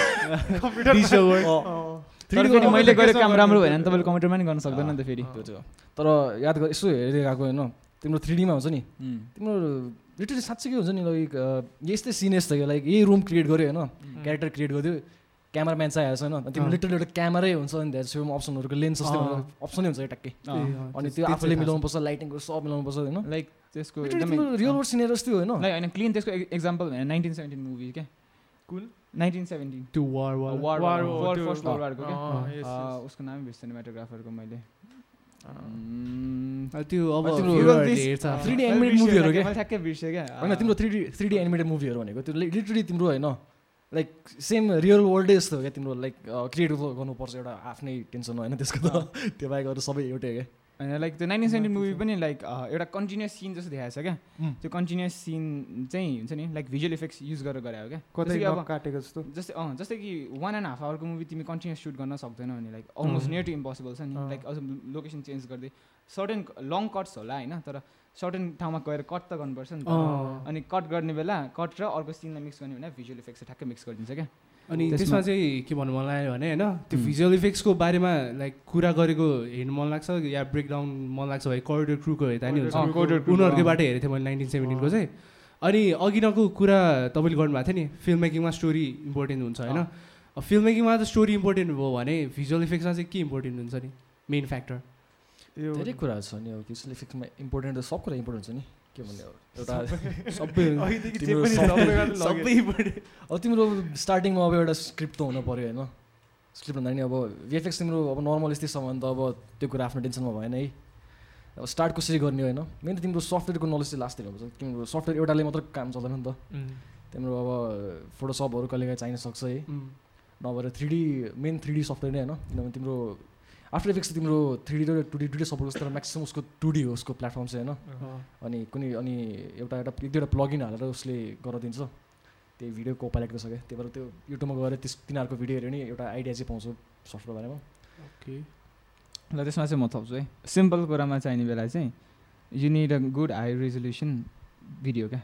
तर फेरि मैले गरेको काम राम्रो भएन भने तपाईँले कम्प्युटरमा नि गर्न सक्दैन नि त फेरि। त्यो चाहिँ। तर याद गर यसो हेरेर गएको होइन। तिम्रो थ्रिडीमा हुन्छ नि। तिम्रो लिटरली साँच्चै के हुन्छ नि लाइक यस्तै सिन यस्तो थियो लाइक यही रुम क्रिएट गर्यो होइन। क्यारेक्टर क्रिएट गरिदियो क्यामराम्यान चाहिएको छैन अनि तिम्रो। लिटरली एउटा क्यामेरै हुन्छ नि धेरै छेउमा अप्सनहरूको लेन्स जस्तै। अप्सनै हुन्छ ट्याक्कै। अनि त्यो आफूले चाहिँ मिलाउनु पर्छ लाइटिङको सब मिलाउनु पर्छ होइन। लाइक त्यसको एकदमै रियल वर्ड सिनेर जस्तै होइन। लाइक होइन क्लिन त्यसको एक्जाम्पल होइन नाइन्टिन सेभेन्टिन मुभी क्या। कुन nineteen seventeen. War war first world वारको उसको नामै बिर्सेँ सिनेमाटोग्राफरको मैले। त्यो अब तिम्रो viewerहरूले this- हेर्छ। अँ, 3D मैले animated बिर्सेँ movie-हरू क्या, क्या? मैले ठ्याक्कै बिर्सेँ क्या? होइन तिम्रो three D three D animated मुभीहरू भनेको त्यो लिटरली तिम्रो होइन। लाइक सेम रियल वर्ल्डै जस्तो हो क्या तिम्रो लाइक क्रिएट गर्नुपर्छ एउटा आफ्नै टेन्सन होइन? त्यसको त [LAUGHS] त्यो बाहेक अरू सबै एउटै क्या? होइन लाइक त्यो नाइन्टिन सेभेन्टिन मुभी पनि लाइक एउटा कन्टिन्युस सिन जस्तो देखाएको छ क्या. त्यो कन्टिन्युस सिन चाहिँ हुन्छ नि लाइक भिजुअल इफेक्ट्स युज गरेर गरे हो क्या अब काटेको जस्तो जस्तै अँ जस्तै कि वान एन्ड हाफ आवरको मुभी तिमी कन्टिन्युस सुट गर्न सक्दैनौ भने like almost. Near to impossible छ नि। लाइक अझ लोकेसन चेन्ज गर्दै सर्टेन लङ कट्स होला होइन तर सर्टेन ठाउँमा गएर कट त गर्नुपर्छ नि त। अनि कट गर्ने बेला कट र अर्को सिनलाई मिक्स गर्ने भने भिजुअल इफेक्ट्स ठ्याक्कै मिक्स गरिदिन्छ क्या अनि त्यसमा- चाहिँ के भन्नु मन लाग्यो भने होइन त्यो. भिजुअल इफेक्ट्सको बारेमा लाइक कुरा गरेको हेर्नु मन लाग्छ या ब्रेकडाउन मन लाग्छ भने कोरिडोर क्रुको हेर्दा नि उनीहरूकैबाट हेरेको थिएँ मैले नाइन्टिन सेभेन्टिनको चाहिँ। अनि अघि नको कुरा तपाईँले गर्नुभएको थियो नि फिल्म मेकिङमा स्टोरी इम्पोर्टेन्ट हुन्छ होइन। फिल्म मेकिङमा त स्टोरी इम्पोर्टेन्ट भयो भने भिजुअल इफेक्ट्समा चाहिँ के इम्पोर्टेन्ट हुन्छ नि मेन फ्याक्टर यो धेरै कुराहरू छ नि अब भिजुअल इफेक्टमा इम्पोर्टेन्ट त सब कुरा इम्पोर्टेन्ट हुन्छ नि। के भन्ने एउटा सबै [LAUGHS] पनि अब तिम्रो स्टार्टिङमा अब एउटा स्क्रिप्ट त हुनु पऱ्यो होइन? स्क्रिप्ट भन्दा नि अब भिएफएक्स तिम्रो अब नर्मल यस्तै छ भने त अब त्यो कुरा आफ्नो टेन्सनमा भएन है। अब स्टार्ट कसरी गर्ने होइन? मेन त तिम्रो सफ्टवेयरको नलेज चाहिँ लास्ट दिनुपर्छ तिम्रो सफ्टवेयर एउटाले मात्र काम चल्दैन नि त। तिम्रो अब फोटोसपहरू कहिले काहीँ चाहिन सक्छ है। नभएर three D main three D software नै होइन। किनभने तिम्रो आफ्टर इफेक्ट्स तिम्रो थ्री डी र टु डी दुइटै सपोर्ट गर्छ तर म्याक्सिमम् उसको टु डी हो उसको प्लेटफर्म चाहिँ होइन? अनि कुनै अनि एउटा एउटा एक दुईवटा प्लगइन हालेर उसले गराइदिन्छ त्यही भिडियो को पाइलटको छ क्या। त्यही भएर त्यो युट्युबमा गएर त्यस तिनीहरूको भिडियो हेऱ्यो नि एउटा आइडिया चाहिँ पाउँछु सफ्टवेयर बारेमा। ओके। ल त्यसमा चाहिँ म थप्छु है। सिम्पल कुरामा चाहिने बेला चाहिँ you need a good high resolution video क्या।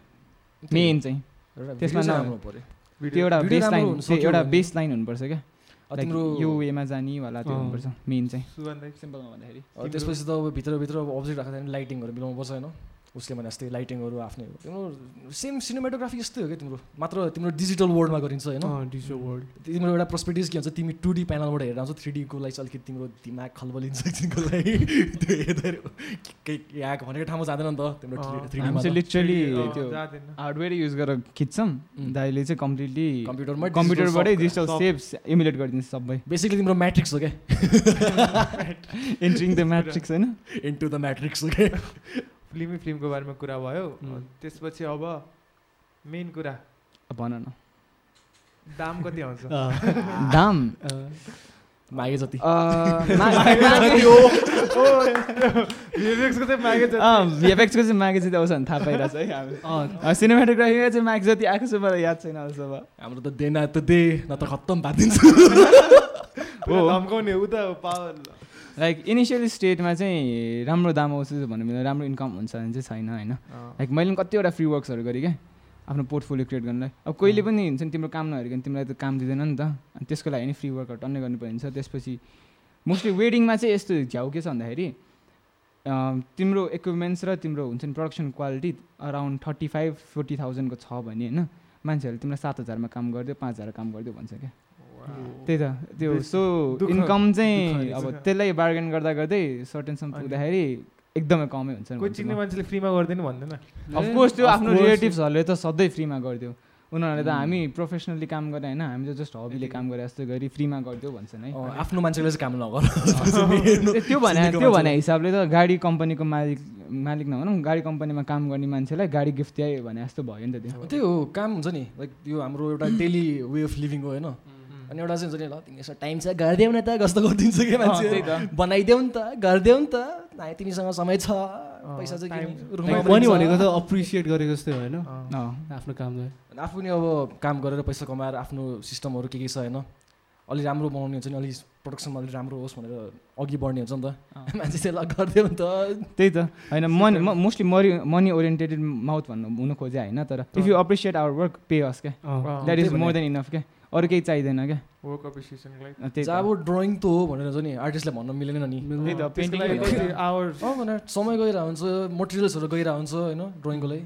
मेन चाहिँ। त्यसमा एउटा बेस लाइन एउटा भने- बेस लाइन हुनुपर्छ क्या। तिम्रो यो वेमा जानेवाला त्यो अँ। हुनुपर्छ मेन चाहिँ। सिम्पलमा भन्दाखेरि। त्यसपछि त अब भित्रभित्र अब अब्जेक्ट राख्दा लाइटिङहरू मिलाउनु पर्छ होइन? उसले भने जस्तै लाइटिङहरू आफ्नै हो तिम्रो सेम सिनेमाटोग्राफी जस्तै हो क्या तिम्रो? मात्र तिम्रो डिजिटल वर्ल्डमा गरिन्छ होइन? डिजिटल वर्ल्ड तिम्रो एउटा पर्सपेक्टिभ के हुन्छ? तिमी टु डी प्यानलबाट हेरेर आउँछ थ्री डीको लागि चाहिँ अलिकति तिम्रो दिमाग खलबलिन्छ एकछिनको लागि? [LAUGHS] त्यो हेर्दा केही यहाँ भनेको ठाउँमा जाँदैन नि त। तिम्रो। थ्री डीमा लिटरली त्यो। हार्डवेयर युज गरेर खिच्छौँ। दाइले चाहिँ कम्प्लिटली कम्प्युटरमा कम्प्युटरबाटै डिजिटल सेप्स इमुलेट गरिदिन्छ सबै। बेसिकली तिम्रो म्याट्रिक्स हो क्या? एन्ट्रिङ द म्याट्रिक्स होइन? इन्टु द म्याट्रिक्स हो क्या फिल्मी फिल्मको बारेमा कुरा भयो. त्यसपछि अब मेन कुरा। भन न। दाम कति आउँछ? दाम? मागे जति। भिएफएक्सको [LAUGHS] चाहिँ मागे भिएफएक्सको चाहिँ मागे जति आउँछ भने थाहा पाइरहेको छ है हामी। सिनेमाटोग्राफीमा चाहिँ मागे जति आएको छ मलाई याद छैन अहिलेसम्म हाम्रो त दे न त दे न त खत्तम पारिदिन्छ [LAUGHS] हो। धम्काउने उता पावर। लाइक इनिसियल स्टेटमा चाहिँ राम्रो दाम आउँछ भन्ने बेला राम्रो इन्कम हुन्छ भने चाहिँ छैन होइन? लाइक मैले पनि कतिवटा फ्री वर्क्सहरू गरेँ क्या आफ्नो पोर्टफोलियो क्रिएट गर्नलाई। अब कहिले पनि हुन्छ नि तिम्रो काम नहेरिकन तिमीलाई त काम दिँदैन नि त। अनि त्यसको लागि नि फ्री वर्कहरू टन्नै गर्नुपर्ने हुन्छ त्यसपछि मोस्टली वेडिङमा चाहिँ यस्तो झ्याउ के छ भन्दाखेरि तिम्रो इक्विपमेन्ट्स र तिम्रो हुन्छ नि production quality around thirty five forty थाउजन्डको छ भने होइन मान्छेहरूले तिमीलाई सात हजारमा काम गरिदियो पाँच हजार काम गरिदियो भन्छ क्या। त्यही त त्यो सो इन्कम चाहिँ अब। त्यसलाई बार्गेन गर्दा गर्दै सर्टेनसम्म पुग्दाखेरि एकदमै कमै हुन्छ कोही चिन्ने मान्छेले फ्रीमा गर्दैन भन्दैन। अफकोर्स त्यो आफ्नो. रिलेटिभ्सहरूले त सधैँ फ्रीमा गरिदियो। उनीहरूले त Mm. हामी प्रोफेसनली काम गरेर होइन हामी त जस्ट हबीले काम गरे जस्तो गरी फ्रीमा गरिदियो भन्छन् है। आफ्नो मान्छेले चाहिँ काम नगर। त्यो [LAUGHS] भने त्यो भने। हिसाबले त गाडी कम्पनीको मालिक मालिक नभनौँ गाडी कम्पनीमा काम गर्ने मान्छेलाई गाडी गिफ्ट दिए भने जस्तो भयो नि त त्यो। त्यही हो काम हुन्छ नि। लाइक यो हाम्रो एउटा डेली वे अफ लिभिङ हो होइन? अनि एउटा चाहिँ हुन्छ नि ल तिमीसँग टाइम छ गरिदेऊ न त कस्तो गरिदिन्छ कि मान्छे। बनाइदेऊ नि त गरिदेऊ नि त। तिमीसँग समय छ। पैसा चाहिँ मनी। भनेको त अप्रिसिएट गरेको जस्तै होइन। आफ्नो कामलाई आफू पनि अब काम गरेर पैसा कमाएर आफ्नो सिस्टमहरू के के छ होइन? अलि राम्रो बनाउने हुन्छ नि अलि प्रडक्सनमा अलि राम्रो होस् भनेर अघि बढ्ने हुन्छ नि त। [LAUGHS] मान्छे ल गरिदेऊ नि त। त्यही त। होइन [LAUGHS] money mostly money money oriented mouth भन्नु हुनु खोजे होइन? तर if you appreciate our work pay us क्या? That is more. Than enough क्या? अरू केही चाहिँदैन क्या? अब ड्रइङ त हो भनेर चाहिँ नि आर्टिस्टलाई भन्न मिलेन नि। समय गइरहेको हुन्छ मटेरियल्सहरू गइरहेको हुन्छ होइन ड्रइङको लागि।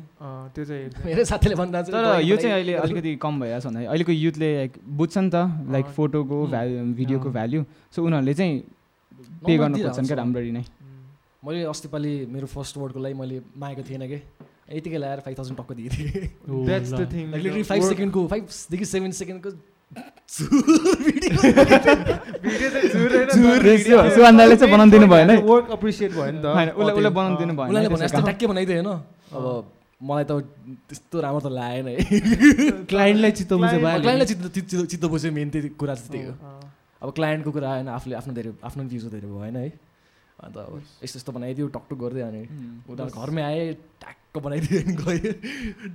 त्यो चाहिँ मेरो साथीले भन्दा तर यो चाहिँ अहिले अलिकति कम भइरहेको छ भन्दाखेरि अहिलेको युथले लाइक बुझ्छ नि त लाइक। फोटोको उम्. भ्यालु भिडियोको। भ्याल्यु सो उनीहरूले चाहिँ पे गर्नु खोज्छन् क्या। राम्ररी नै। मैले अस्ति पालि मेरो फर्स्ट वर्डको लागि मैले मागेको थिएन कि? यतिकै ल्याएर फाइभ थाउजन्ड टक्क दिएको थिएँ। फाइभ सेकेन्डको फाइभदेखि सेभेन सेकेन्डको भिडियो चाहिँ बनाउनु दिनु भएन? वर्क एप्रिसिएट भयो नि त। होइन उसलाई उसलाई त्यो- बनाउनु दिनु भएन उनीहरूले भने काम। ट्याक्कै बनाइदियो होइन। अब मलाई त त्यस्तो राम्रो त लागेन है। [LAUGHS] क्लाइन्टलाई चित्त बुझ्यो Client- क्लाइन्टलाई चित्त चित्त बुझ्यो मेन त्यही कुरा चाहिँ त्यही हो अब क्लाइन्टको कुरा आएन आफूले आफ्नो धेरै आफ्नो भ्युज धेरै भएन है। अन्त अब यस्तो यस्तो बनाइदियो टकटुक गर्दै अनि उम्. उनीहरू घरमै आएँ ट्याक्क बनाइदियो अनि गएँ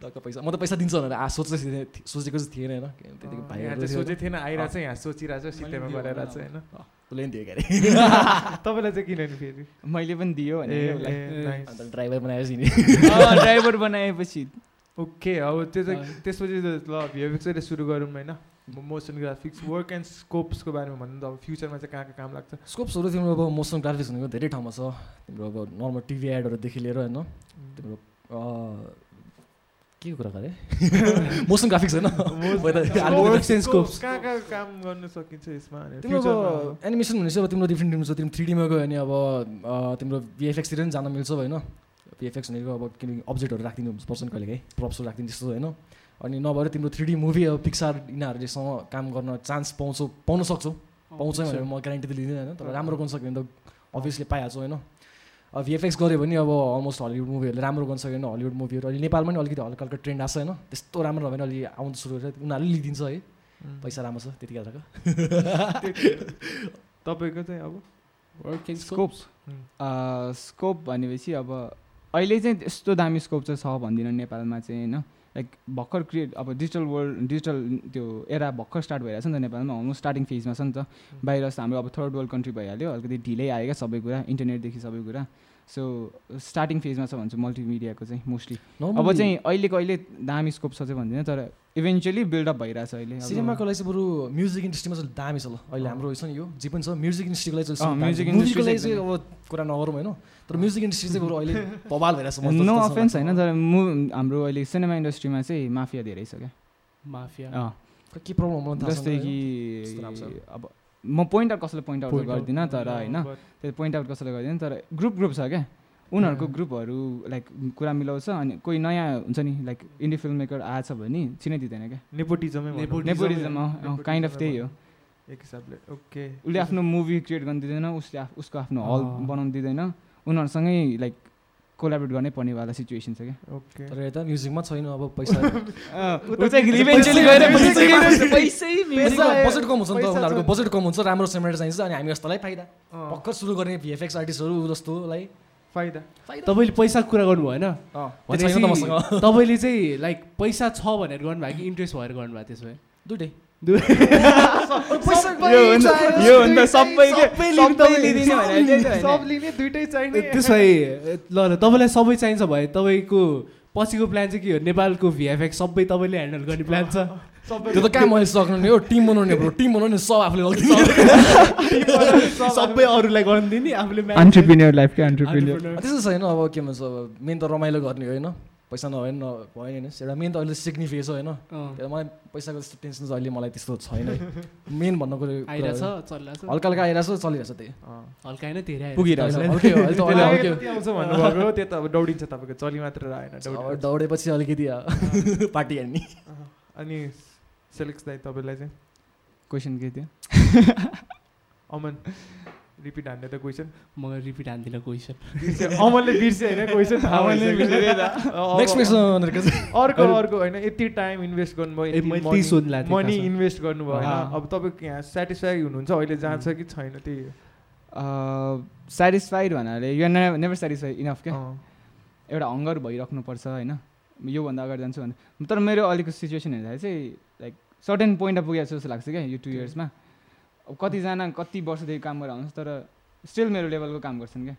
टक्क पैसा। म त पैसा दिन्छ भनेर आ सोच्दै थिएँ सोचेको चाहिँ थिएन होइन। त्यतिकै भाइ सोचेको थिएन आइरहेको छ यहाँ सोचिरहेको छ सित्तैमा गरेर चाहिँ होइन। उसले पनि दियो क्यारे। [LAUGHS] तपाईँलाई चाहिँ किन नि फेरि? मैले पनि दियो भने. अन्त ड्राइभर बनाएपछि ड्राइभर [LAUGHS] बनाएपछि। ओके अब त्यो चाहिँ अँ। त्यसपछि त ल भिएफएक्सैले सुरु गरौँ होइन मोसन ग्राफिक्स वर्क एन्ड स्कोप्सको बारेमा भन्नु त अब फ्युचरमा चाहिँ कहाँ कहाँ काम लाग्छ? स्कोप्सहरू तिम्रो अब मोसन ग्राफिक्स भनेको धेरै ठाउँमा छ। तिम्रो अब नर्मल टिभी एडहरूदेखि लिएर होइन तिम्रो अँ, के कुरा गरे मोसन ग्राफिक्स होइन? [LAUGHS] त. कहाँ कहाँ काम गर्न सकिन्छ यसमा? तिम्रो फ्युचरमा अब एनिमेसन भनेपछि अब तिम्रो डिफ्रेन्ट छ। तिम्रो थ्री डीमा गयो भने अब तिम्रो भिएफएक्सतिर पनि जान मिल्छ होइन। भिएफएक्स भनेको अब किनकि अब्जेक्टहरू राखिदिनु पर्छ नि कहिलेकाहीँ प्रप्सहरू राखिदिनु त्यस्तो होइन? अनि नभएर तिम्रो थ्री डी मुभी अब पिक्सार यिनीहरूलेसँग काम गर्न चान्स पाउँछौ पाउन सक्छौ। पाउँछ भनेर म ग्यारेन्टी त लिँदैन होइन? तर राम्रो गर्न सक्यो भने त अभियसली पाइहाल्छौ होइन? अब भिएफएक्स गऱ्यो भने अब अलमोस्ट हलिउड मुभीहरूले राम्रो गर्न सक्यो भने हलिउड मुभीहरू अहिले नेपालमा पनि अलिकति हल्का हल्का ट्रेन्ड आएको छ होइन? त्यस्तो राम्रो भयो भने अलि आउनु सुरु गरेर उनीहरूले लिइदिन्छ है. पैसा राम्रो छ त्यति बेलाको [LAUGHS] [LAUGHS] तपाईँको चाहिँ अब स्कोप. स्कोप भनेपछि अब अहिले चाहिँ त्यस्तो दामी स्कोप चाहिँ छ भन्दिनँ नेपालमा चाहिँ होइन? लाइक भर्खर क्रिएट अब डिजिटल वर्ल्ड डिजिटल त्यो एरा भर्खर स्टार्ट भइरहेको छ नि त नेपालमा अलमोस्ट स्टार्टिङ फेजमा छ नि त। बाहिर हाम्रो अब थर्ड वर्ल्ड कन्ट्री भइहाल्यो अलिकति ढिलै आयो क्या सबै कुरा इन्टरनेटदेखि सबै कुरा। सो स्टार्टिङ फेजमा छ भन्छु मल्टिमिडियाको चाहिँ मोस्टली अब चाहिँ अहिलेको अहिले दामी स्कोप छ चाहिँ भन्दिनँ तर इभेन्चुली बिल्डअप भइरहेछ अहिले। अब- सिनेमाको लागि चाहिँ बरु म्युजिक इन्डस्ट्रीमा चाहिँ दामी छ ल। अहिले हाम्रो छ नि यो जे पनि छ म्युजिक इन्डस्ट्रीको लागि म्युजिकको industry लागि चाहिँ अब कुरा नगरौँ होइन? तर म्युजिक इन्डस्ट्री चाहिँ बरु अहिले बवाल भइरहेछ मस्त नो अफेन्स होइन तर मु हाम्रो अहिले सिनेमा इन्डस्ट्रीमा चाहिँ माफिया धेरै छ क्या। माफिया। के प्रब्लम जस्तै कि छ। अब म पोइन्ट आउट कसैलाई पोइन्ट आउट. गर्दिनँ तर होइन। त्यो पोइन्ट आउट कसैलाई गर्दिनँ तर ग्रुप ग्रुप छ क्या। उनीहरूको ग्रुपहरू लाइक कुरा मिलाउँछ अनि कोही नयाँ हुन्छ नि लाइक इन्डी फिल्म मेकर आएछ भने चिनै दिँदैन क्या नेपोटिजमै. नेपोटिजम काइन्ड अफ त्यही हो। एक हिसाबले ओके उसले आफ्नो मुभी क्रिएट गर्न दिँदैन उसले उसको आफ्नो हल। बनाउनु दिँदैन। उनीहरूसँगै लाइक कोलाबरेट गर्नै पर्नेवाला सिचुएसन छ क्या। ओके तर यता म्युजिकमा छैन अब पैसा। [LAUGHS] बजेट कम हुन्छ नि त। उनीहरूको। बजेट कम हुन्छ राम्रो सेमेट चाहिन्छ अनि हामी जस्तोलाई फाइदा। भर्खर सुरु गर्ने भिएफएक्स आर्टिस्टहरू जस्तोलाई फाइदा। फाइदा। तपाईँले पैसाको कुरा गर्नुभयो होइन मसँग भनेपछि तपाईँले चाहिँ लाइक पैसा छ भनेर गर्नुभयो कि इन्ट्रेस्ट भएर गर्नुभयो त्यसो भए? दुइटै। त्यसो [LAUGHS] ल ल तपाईँलाई सबै चाहिन्छ भए तपाईँको पछिको प्लान चाहिँ के हो? नेपालको भिएफएक्स सबै तपाईँले ह्यान्डल गर्ने प्लान छ। सबै त्यो त कहाँ मैले सक्नु नि हो? टिम बनाउने ब्रो। टिम [LAUGHS] बनाउने सब आफूले सबै अरूलाई गर्नु। दिने आफूले लाइफ। त्यस्तो छैन अब के भन्छ अब मेन त रमाइलो गर्ने होइन? पैसा नभए नि भयो होइन एउटा मेन त अहिले सिक्ने फेज हो होइन? मलाई पैसाको त्यस्तो टेन्सन चाहिँ अहिले मलाई त्यस्तो छैन [LAUGHS] मेन भन्नु कुरो आइरहेछ चलिरहेछ। हल्का हल्का आइरहेछ चलिरहेछ त्यही। हल्का होइन धेरै आइरहेछ। पुगिरहेछ भन्नुभएको त्यो त अब दौडिन्छ तपाईँको चली मात्र आएन। दौडेपछि अलिकति [LAUGHS] पार्टी हान्ने अँ। अनि सेलेक्स दाई तपाईँलाई चाहिँ? क्वेसन के थियो? अमन। रिपिट हान्ने त क्वेसन म रिपिट हान्दिनँ क्वेसन अमनले बिर्से होइन क्वेसन अर्को अर्को होइन यति टाइम इन्भेस्ट गर्नुभयो मनी। इन्भेस्ट गर्नुभयो होइन। अब तपाईँको यहाँ सेटिस्फाई हुनुहुन्छ अहिले जहाँ छ कि छैन त्यही सेटिस्फाइड भन्नाले यु ने नेभर सेटिस्फाइड इनफ क्या। एउटा हङ्गर भइराख्नुपर्छ होइन योभन्दा अगाडि जान्छु भने तर मेरो अहिलेको सिचुएसन हेर्दाखेरि चाहिँ लाइक सर्टेन पोइन्टमा पुगेको छु जस्तो लाग्छ क्या यो टु इयर्समा अब कतिजना कति वर्षदेखि काम गरेर आउँछ तर स्टिल मेरो लेभलको काम गर्छन् क्या।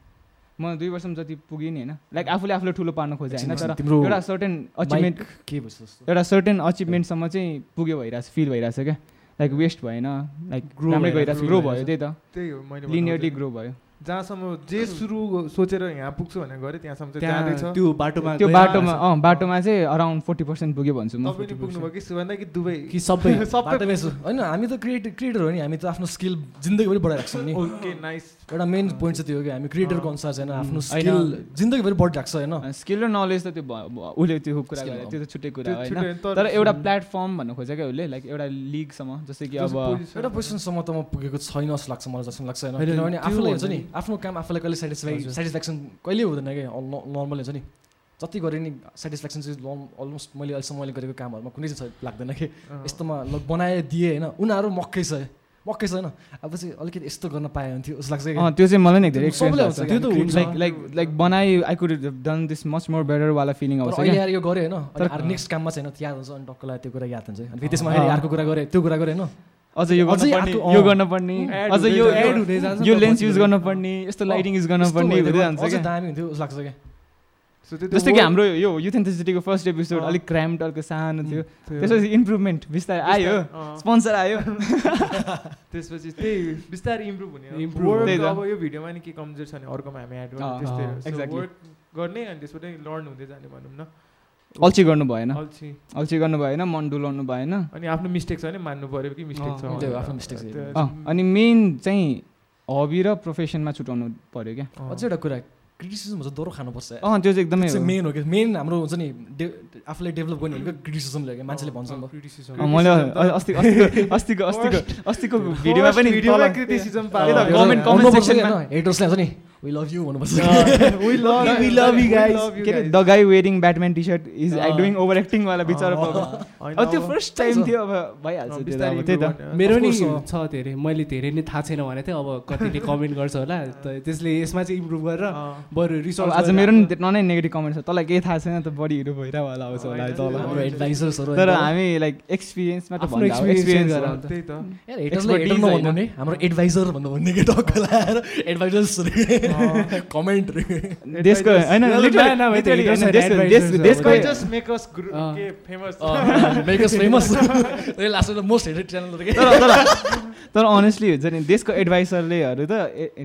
म दुई वर्षमा जति पुगेँ नि होइन लाइक आफूले आफूलाई ठुलो पार्न खोजेँ होइन तर तिम्रो एउटा सर्टेन अचिभमेन्ट के एउटा सर्टेन अचिभमेन्टसम्म चाहिँ पुग्यो भइरहेछ फिल भइरहेछ क्या। लाइक वेस्ट भएन लाइक राम्रै गइरहेछ grow ग्रो। भयो त्यही त। त्यही हो मैले लिनियरली ग्रो भयो। जहाँसम्म जे सुरु सोचेर यहाँ पुग्छु भनेर गरेँ त्यहाँसम्म चाहिँ त्यो बाटोमा त्यो बाटोमा। अँ बाटोमा चाहिँ अराउन्ड फोर्टी पर्सेन्ट पुग्यो भन्छु म। पुग्नुभयो कि? सुभन्दा कि दुबई? कि सबै [LAUGHS] सबै होइन हामी त क्रिएट क्रिएटर हो नि हामी त आफ्नो स्किल जिन्दगीभरि बढाइरहेको छौँ नि। ओके नाइस एउटा मेन पोइन्ट चाहिँ त्यो हो कि हामी क्रिएटरको अनुसार चाहिँ आफ्नो। स्किल जिन्दगीभरि बढिरहेको छ होइन स्किल र नलेज त त्यो उसले त्यो कुरा। त्यो त छुट्टै कुरा होइन। तर एउटा प्लेटफर्म भन्न खोजेको क्या उसले लाइक एउटा लिगसम्म जस्तै कि अब एउटा पोजिसनसम्म त म पुगेको छैन जस्तो लाग्छ मलाई जस्तो लाग्छ होइन। किनभने आफूलाई हुन्छ नि। आफ्नो काम आफूलाई कहिले सेटिस्फाई। सेटिस्फ्याक्सन कहिले हुँदैन क्या नर्मल हुन्छ नि। जति गरेँ नि सेटिस्फ्याक्सन चाहिँ अलमोस्ट मैले अहिलेसम्म मैले गरेको कामहरूमा कुनै चाहिँ लाग्दैन कि? यस्तोमा ल बनाए दिएँ होइन उनीहरू मक्कै छ। मक्कै छ होइन। अब चाहिँ अलिकति यस्तो गर्न पाए हुन्थ्यो जस्तो लाग्छ त्यो चाहिँ मलाई नै धेरै एक्सपिरियन्स त्यो त हुन्छ। लाइक लाइक लाइक बनाइ I could done this much more better वाला फिलिङ आउँछ आएर यो गरेँ होइन। नेक्स्ट काममा चाहिँ होइन याद हुन्छ अनि टक्कलाई त्यो कुरा याद हुन्छ। अनि त्यसमा अर्को कुरा गरेँ त्यो कुरा गरेँ होइन। अझ यो अर्को- यो। गर्नुपर्ने अझ यो। एड हुँदै जान्छ यो लेन्स युज। गर्नुपर्ने यस्तो लाइटिङ युज गर्नुपर्ने हुँदै जान्छ दामी हुन्थ्यो जस्तो लाग्छ क्या जस्तै कि हाम्रो यो युथेन्सिटीको फर्स्ट एपिसोड। अलिक क्राइम टर्को सानो थियो त्यो- त्यसपछि इम्प्रुभमेन्ट बिस्तारै आयो। स्पोन्सर आयो [LAUGHS] त्यसपछि त्यही बिस्तारै इम्प्रुभ हुने त। अब यो भिडियोमा नि के कमजोर छ भने अर्कोमा हामी एड गर्ने त्यस्तै. वर्क गर्ने अनि त्यसबाट लर्न हुँदै जाने भनौँ न अल्छी गर्नु भएन। अल्छी। अल्छी गर्नु भएन मन डुलाउनु भएन। अनि आफ्नो मिस्टेक छ भने मान्नु पर्यो कि मिस्टेक छ। आफ्नो अँ, अनि मेन चाहिँ हबी र प्रोफेसनमा छुट्याउनु पऱ्यो क्या। अझै एउटा कुरा क्रिटिसिजम चाहिँ दोहोरो खानुपर्छ। अँ त्यो चाहिँ एकदमै हो। मेन हो कि मेन हाम्रो हुन्छ नि डे- आफूले डेभलप गर्ने भनेको क्रिटिसिजमले हो क्या मान्छेले भन्छ नि मैले अस्ति अस्तिको अस्तिको अस्तिको भिडियोमा पनि भिडियोमा तल- criticism त्यही पायो। त, त्यो comment- त- comment भन्नुपर्छ section कि मा- होइन हेटर्सले हुन्छ नि। वी लभ यु भन्नुपर्छ love you. we guys. love you के अरे. The guy wearing Batman T shirt is. Doing over acting वाला बिचरा अब त्यो फर्स्ट टाइम थियो अब भइहाल्छ त्यही त। मेरो नि। छ धेरै। मैले धेरै नै थाहा छैन भने चाहिँ अब कतिले कमेन्ट गर्छ होला। त त्यसले यसमा चाहिँ इम्प्रुभ गरेर अँ। बरु रिसर्च आज मेरो नि त्यत्रो नै नेगेटिभ कमेन्ट छ। तँलाई केही थाहा छैन त बढी हिरो भइरहेको होला आउँछ होला तल। हाम्रो एडभाइजर्सहरू तर हामी लाइक एक्सपिरियन्समा त भन्दा एक्सपिरियन्स। त्यही त। हाम्रो एडभाइजर भन्नु भन्ने कि टक्क लाएर एडभाइजर्स कमेन्ट देशको होइन मोस्ट च्यानल तर अनेस्टली हुन्छ नि देशको एडभाइसरलेहरू त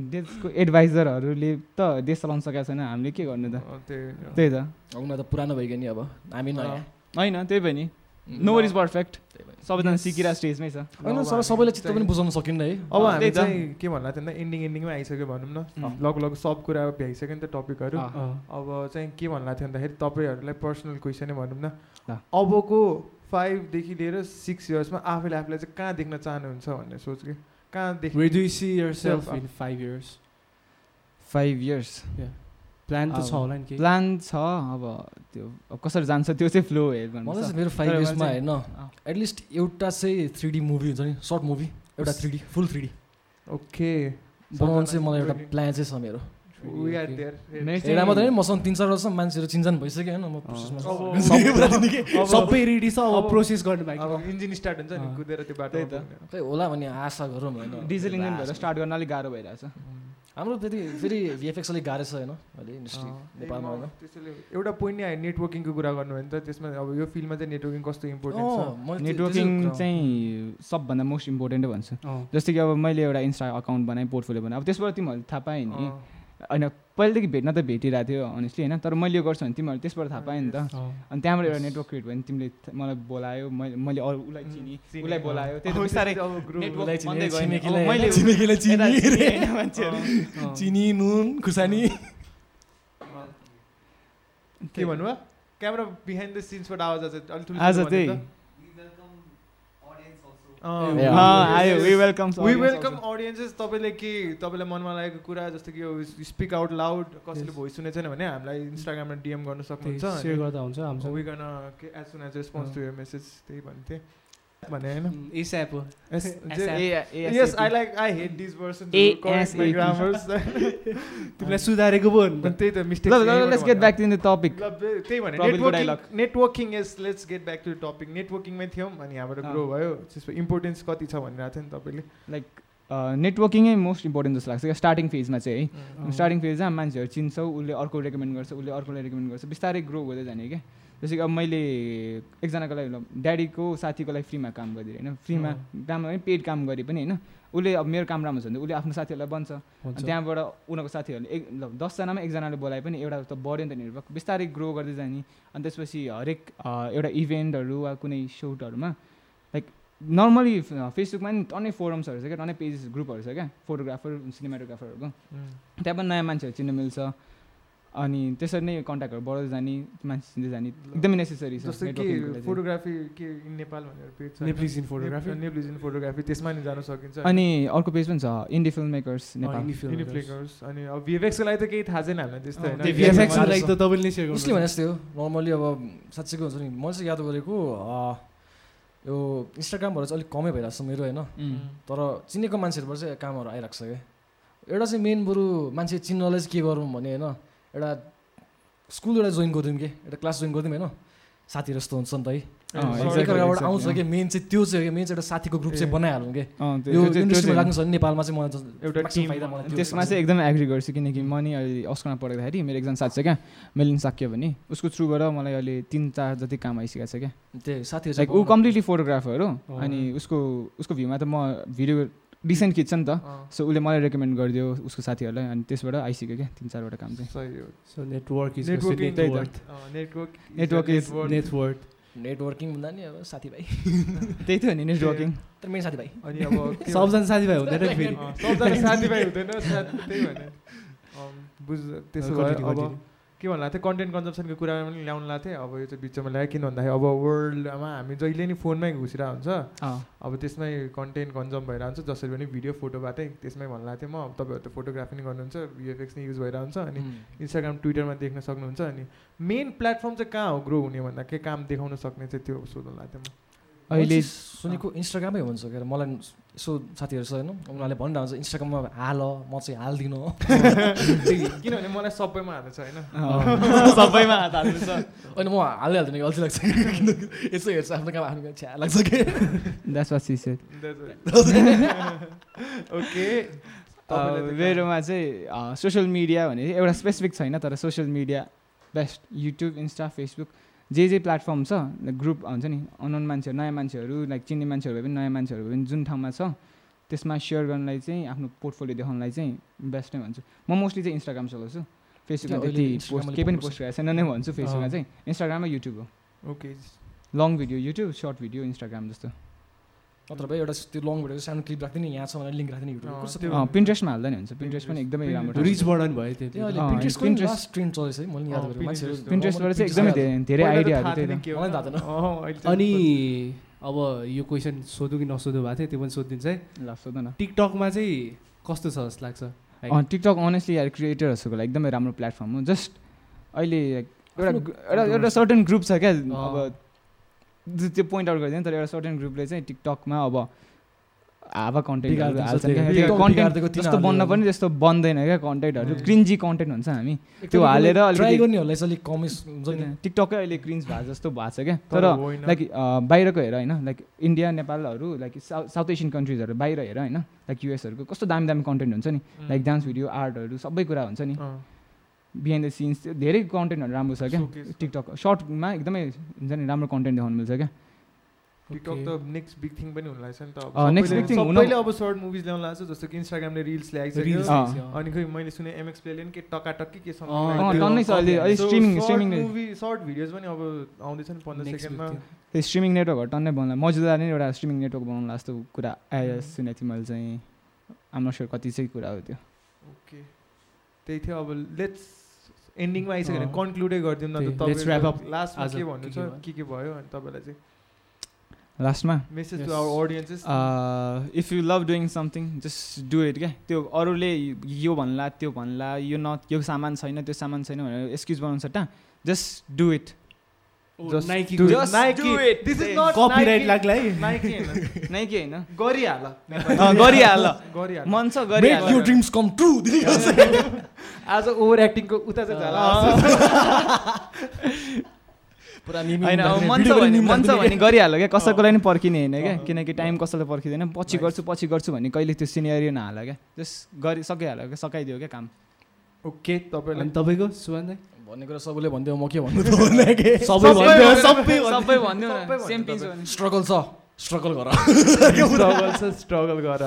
देशको एडभाइजरहरूले त देश चलाउन सकेको छैन हामीले के गर्नु त त्यही त उनीहरू त पुरानो भइगयो नि अब हामी नयाँ होइन त्यही पनि नो इज परफेक्ट सबैजना सिकिरहेको स्टेजमै छ होइन सर सबैले चित्त पनि बुझाउन सकिन्न है अब हामी। चाहिँ के भन्ला थियो एन्डिङ एन्डिङमा आइसक्यो भनौँ न अँ। लगभग सब कुरा भ्याइसक्यो नि त टपिकहरू। अब चाहिँ के भन्ला थियो भन्दाखेरि तपाईँहरूलाई पर्सनल क्वेसनै भनौँ न ल। अबको फाइभदेखि लिएर सिक्स इयर्समा आफैले आफूलाई चाहिँ कहाँ देख्न चाहनुहुन्छ भन्ने सोच कि कहाँ देख्ने five years? Five years plan त छ होला नि प्लान छ अब त्यो अब कसरी जान्छ त्यो चाहिँ फ्लो हेर मलाई चाहिँ मेरो फाइभ इयर्समा हेर्न अँ। एटलिस्ट एउटा चाहिँ थ्री डी मुभी हुन्छ नि सर्ट मुभी एउटा three D full three D okay बनाउनु चाहिँ मलाई एउटा प्लान चाहिँ छ मेरो। मात्रै होइन मसँग तिन चार वर्ष मान्छेहरू चिन्जान भइसक्यो होइन? म। सबै रेडी छ अब प्रोसेस गर्नु बाँकी। अब इन्जिन स्टार्ट हुन्छ नि। कुदेर त्यो बाटो होला भन्ने आशा गरौँ होइन? डिजल इन्जिन भएर स्टार्ट गर्न अलिक गाह्रो भइरहेछ। हाम्रो त्यति फेरि भिएफएक्स अलिक गाह्रो छ होइन अहिले इन्डस्ट्री नेपालमा होइन। त्यसैले एउटा पोइन्ट नै आयो नेटवर्किङको कुरा गर्नु भने त त्यसमा अब यो फिल्डमा चाहिँ नेटवर्किङ कस्तो इम्पोर्टेन्ट छ? नेटवर्किङ चाहिँ सबभन्दा मोस्ट इम्पोर्टेन्टै भन्छु। जस्तै कि अब मैले एउटा इन्स्टा अकाउन्ट बनाएँ पोर्टफोलियो बनाएँ। अब त्यसबाट तिमीहरूले थाहा पाएँ नि। होइन पहिलेदेखि भेट्न त भेटिरहेको थियो अनेस्टली होइन? तर मैले यो गर्छु भने तिमीहरू त्यसबाट थाहा पाएँ नि त। अनि त्यहाँबाट एउटा नेटवर्क क्रिएट भयो भने तिमीले मलाई बोलायो मैले मैले अरू उसलाई चिनी उसलाई बोलायो त्यही चिने, [LAUGHS] नुन खुर्सानी। के भन्नुभयो क्यामेरा बिहाइन्ड द सिन्सबाट आवाज आज अलिक ठुलो आज भन्नु चाहिँ त। Yeah. अँ, आयो we welcome we welcome audiences तपाईँले के तपाईँलाई मनमा लागेको कुरा जस्तो कि यो स्पिक आउट लाउड कसैले भोइस सुनेको छैन भने हामीलाई इन्स्टाग्राममा डिएम गर्न सक्नुहुन्छ as soon as response to your message त्यही भन्थे भने होइन एसएप हो yes I like I hate this person ASAP. Grammars तिमीलाई सुधारेको पो। त्यही त mistake let's get back to the topic त्यही भने networking. Networking is let's get back to topic नेटवर्किङमै थियौँ अनि अँ। ग्रो भयो त्यसको इम्पोर्टेन्स कति छ भनिरहेको थियो नि तपाईँले लाइक नेटवर्किङै मोस्ट इम्पोर्टेन्ट जस्तो लाग्छ क्या स्टार्टिङ फेजमा चाहिँ है। स्टार्टिङ फेजमा मान्छेहरू चिन्छौ उसले अर्को रेकमेन्ड गर्छ उसले अर्कोलाई रेकमेन्ड गर्छ बिस्तारै ग्रो हुँदै जाने क्या जस्तो कि अब मैले एकजनाको लागि ल ड्याडीको साथीको लागि फ्रीमा काम गरिदिएँ होइन? फ्रीमा काम पनि पेड काम गरेँ पनि होइन? उसले अब मेरो काम राम्रो छ भने उसले आफ्नो साथीहरूलाई बन्छ। त्यहाँबाट उनीहरूको साथीहरूले एक दसजनामा एकजनाले बोलाए पनि एउटा त बढ्यो नि त निर्भर बिस्तारै ग्रो गर्दै जाने। अनि त्यसपछि हरेक एउटा इभेन्टहरू वा कुनै सुटहरूमा लाइक नर्मली फेसबुकमा नि टन्नै फोरम्सहरू छ क्या टन्नै पेजेस ग्रुपहरू छ क्या फोटोग्राफर सिनेमाटोग्राफरहरूको त्यहाँ पनि नयाँ मान्छेहरू चिन्नु मिल्छ। अनि त्यसरी नै कन्ट्याक्टहरू बढ्दै जाने मान्छे चिन्दै जाने एकदमै नेसेसरी छ जस्तो को। फोटोग्राफी के इन नेपाल भनेर पेज छ। Nepalese in photography Nepalese in photography त्यसमा नि जान सकिन्छ। अनि अर्को पेज पनि छ इन्डी फिल्म मेकर्स नेपाल। इनी फ्लिकर्स अनि अब भिएफएक्सको लागि त केही थाहा छैन हामीलाई त्यस्तो त्यो होइन VFX को गाह्रो लागि छ। त तपाईँले नै सेयर उसले भने जस्तै हो नर्मली अब साँच्चैको हुन्छ नि मैले चाहिँ याद गरेको यो इन्स्टाग्रामबाट चाहिँ अलिक कमै भइरहेको छ मेरो होइन. तर चिनेको मान्छेहरूबाट चाहिँ कामहरू आइरहेको छ क्या। एउटा चाहिँ मेन बरु मान्छे चिन्नलाई चाहिँ के गरौँ भने होइन एउटा स्कुल एउटा जोइन गरिदिउँ कि एउटा क्लास जोइन गरिदिउँ होइन साथीहरू जस्तो हुन्छ नि त है एकअर्काबाट आउँछ। कि मेन चाहिँ त्यो चाहिँ मेन चाहिँ एउटा साथीको ग्रुप चाहिँ। बनाइहालौँ कि त्यो- यो त्यो- त्यो इन्डस्ट्रीमा राख्नु छ नेपालमा चाहिँ मलाई एउटा त्यो त्यसमा। चाहिँ एकदमै एग्री गर्छु किनकि म नि अहिले अस्करमा पढ्दाखेरि मेरो एकजना साथी छ क्या मेलिन साक्यो भने उसको थ्रुबाट मलाई अहिले तिन चार जति काम आइसकेको छ क्या त्यही साथीहरू ऊ कम्प्लिटली फोटोग्राफर हो। अनि उसको उसको भ्यूमा त म भिडियो डिसेन्ट खिच्छ नि त। सो उसले मलाई रेकमेन्ड गरिदियो उसको साथीहरूलाई अनि त्यसबाट आइसक्यो क्या तिन चारवटा काम चाहिँ। सही हो। So network network network networking भन्दा नि अब साथीभाइ। [LAUGHS] त्यही थियो नि नेटवर्किङ तर मेन साथीभाइ। अनि अब सबजना साथीभाइ हुँदैन फेरि। सबजना साथीभाइ हुँदैन साथ- त्यही भने अँ, बुझ त्यसो भए अब. के भन्नु लाग्थ्यो कन्टेन्ट कन्जम्सनको कुरामा पनि ल्याउनु लाग्थ्यो अब यो चाहिँ बिचमा ल्यायो किन भन्दाखेरि अब वर्ल्डमा हामी जहिले नि फोनमै घुसिरहेको हुन्छ। अब त्यसमै कन्टेन्ट कन्जम भइरहन्छ जसरी पनि भिडियो फोटोबाटै त्यसमै भन्नु लाग्थ्यो म अब तपाईँहरू त फोटोग्राफी नै गर्नुहुन्छ भिएफएक्स नै युज भइरहन्छ अनि इन्स्टाग्राम ट्विटरमा देख्न सक्नुहुन्छ अनि मेन प्लेटफर्म चाहिँ कहाँ हो ग्रो हुने भन्दा के काम देखाउन सक्ने चाहिँ त्यो सोध्नु लाग्थ्यो म। अहिले सुनेको इन्स्टाग्रामै हुन्छ के अरे मलाई यसो साथीहरू छ होइन उनीहरूले भनिरहेको हुन्छ इन्स्टाग्राममा हाल म चाहिँ हाल्दिनँ [LAUGHS] किनभने मलाई सबैमा हाल्नु छ होइन सबैमा हात हाल्नु छ अनि म हाल्दै हाल्दिनँ कि अल्छी लाग्छ यसो हेर्छ आफ्नो काम आफ्नो काम छ्या लाग्छ कि? [LAUGHS] ओके। मेरोमा चाहिँ सोसियल मिडिया भने एउटा स्पेसिफिक छैन तर social media best YouTube Insta Facebook जे जे प्लेटफर्म छ लाइक ग्रुप हुन्छ नि अनोन मान्छेहरू नयाँ मान्छेहरू लाइक चिन्ने मान्छेहरू भए पनि नयाँ मान्छेहरू भए पनि जुन ठाउँमा छ त्यसमा सेयर गर्नलाई चाहिँ आफ्नो पोर्टफोलियो देखाउनलाई चाहिँ बेस्ट नै भन्छु। म मोस्टली चाहिँ इन्स्टाग्राम चलाउँछु। फेसबुकमा त्यति पोस्ट केही पनि पोस्ट गरेको छैन नै भन्छु फेसबुकमा। चाहिँ। इन्स्टाग्राम र युट्युब हो। Okay long video YouTube short video Instagram जस्तो। नत्र भए एउटा त्यो लङ भिडियो सानो क्लिप राखिदिने यहाँ छ भनेर लिङ्क राखिदिने युट्युब पिन्ट्रेस्टमा हाल्दा नि हुन्छ। पिन्ट्रेस्ट पनि एकदमै राम्रो रिच। बढाउनु भयो ट्रेन्ड चलेछ है मैले याद हो। पिन्ट्रेस्टबाट चाहिँ एकदमै धेरै धेरै आइडियाहरू मलाई थाहा थिएन। अनि अब यो क्वेसन सोधौँ कि नसोधौँ भएको थियो त्यो पनि सोधिदिन्छ है। ल सोध न। टिकटकमा चाहिँ कस्तो छ जस्तो लाग्छ? टिकटक अनेस्टली यार क्रिएटर्सहरूको लागि एकदमै राम्रो प्लेटफर्म हो। जस्ट अहिले एउटा एउटा एउटा सर्टेन ग्रुप छ क्या। अब त्यो पोइन्ट आउट गरिदिएँ तर एउटा सर्टेन ग्रुपले चाहिँ टिकटकमा अब हावा कन्टेन्टहरू TikTok कन्टेन्ट तिनीहरूले बन्न। पनि त्यस्तो बन्दैन क्या कन्टेन्टहरू। क्रिन्जी कन्टेन्ट हुन्छ हामी। त्यो हालेर अलिक कमै हुन्छ नि। टिकटकै अहिले क्रिन्ज भएको जस्तो भएको छ क्या। तर। लाइक बाहिरको हेर होइन। लाइक इन्डिया नेपालहरू लाइक साउथ साउथ एसियन कन्ट्रिजहरू बाहिर हेर होइन। लाइक युएसहरूको कस्तो दामी दामी कन्टेन्ट हुन्छ नि। लाइक डान्स भिडियो आर्टहरू सबै कुरा हुन्छ नि। बिहाइन्ड द सिन्स त्यो धेरै कन्टेन्टहरू राम्रो छ क्या। टिकटक सर्टमा एकदमै हुन्छ नि राम्रो कन्टेन्ट देखाउनु मिल्छ क्या? TikTok Okay. त नेक्स्ट बिग थिङ पनि हुन लाग्छ नि त अब। अँ, next सबैले- big thing हुन- सबैले अब सर्ट मुभिज ल्याउन लाग्छ जस्तो कि इन्स्टाग्रामले रिल्स ल्याइसक्यो। Reels अँ। ल्याइसक्यो। अनि खोइ मैले सुने एमएक्स प्लेले नि के टकाटक्की के अँ, अँ त्यो टन्नै छ अहिले अहिले So, streaming short streaming movie- short videos पनि अब आउँदैछ नि पन्ध्र Next सेकेन्डमा। week थियो। त्यो स्ट्रिमिङ नेटवर्कहरू टन्नै बनाउला मजुदार नै एउटा स्ट्रिमिङ नेटवर्क बनाउनु जस्तो कुरा आयो सुनेको थिएँ मैले चाहिँ। आम स्योर कति चाहिँ कुरा हो त्यो। ओके त्यही थियो अब लेट्स एन्डिङमा आइसक्यो भने। कन्क्लुडै गरिदिउँ न त let's wrap up लास्टमा के के भन्नु के छ? के के भयो? अनि तपाईँलाई चाहिँ लास्टमा message to. Our audiences if you love doing something just do it क्या त्यो अरूले यो भन्ला त्यो भन्ला यो न यो सामान छैन त्यो सामान छैन भनेर एक्सक्युज बनाउनु सट्टा जस्ट डु इट आज ओभर एक्टिङको उता चाहिँ गरिहाल्यो क्या कसैकोलाई पनि पर्खिने होइन क्या किनकि टाइम कसैलाई पर्खिँदैन पछि. गर्छु पछि गर्छु भने कहिले त्यो सिनेरियो नहाल क्या जस्ट गरि सकिहाल्यो क्या सकाइदियो क्या काम ओके तपाईँलाई तपाईँको सुभान दाइ भन्ने कुरा सबैले भन्थ्यो म के भन्नु [LAUGHS] स्ट्रगल छ स्ट्रगल गर। [LAUGHS] स्ट्रगल छ स्ट्रगल गर।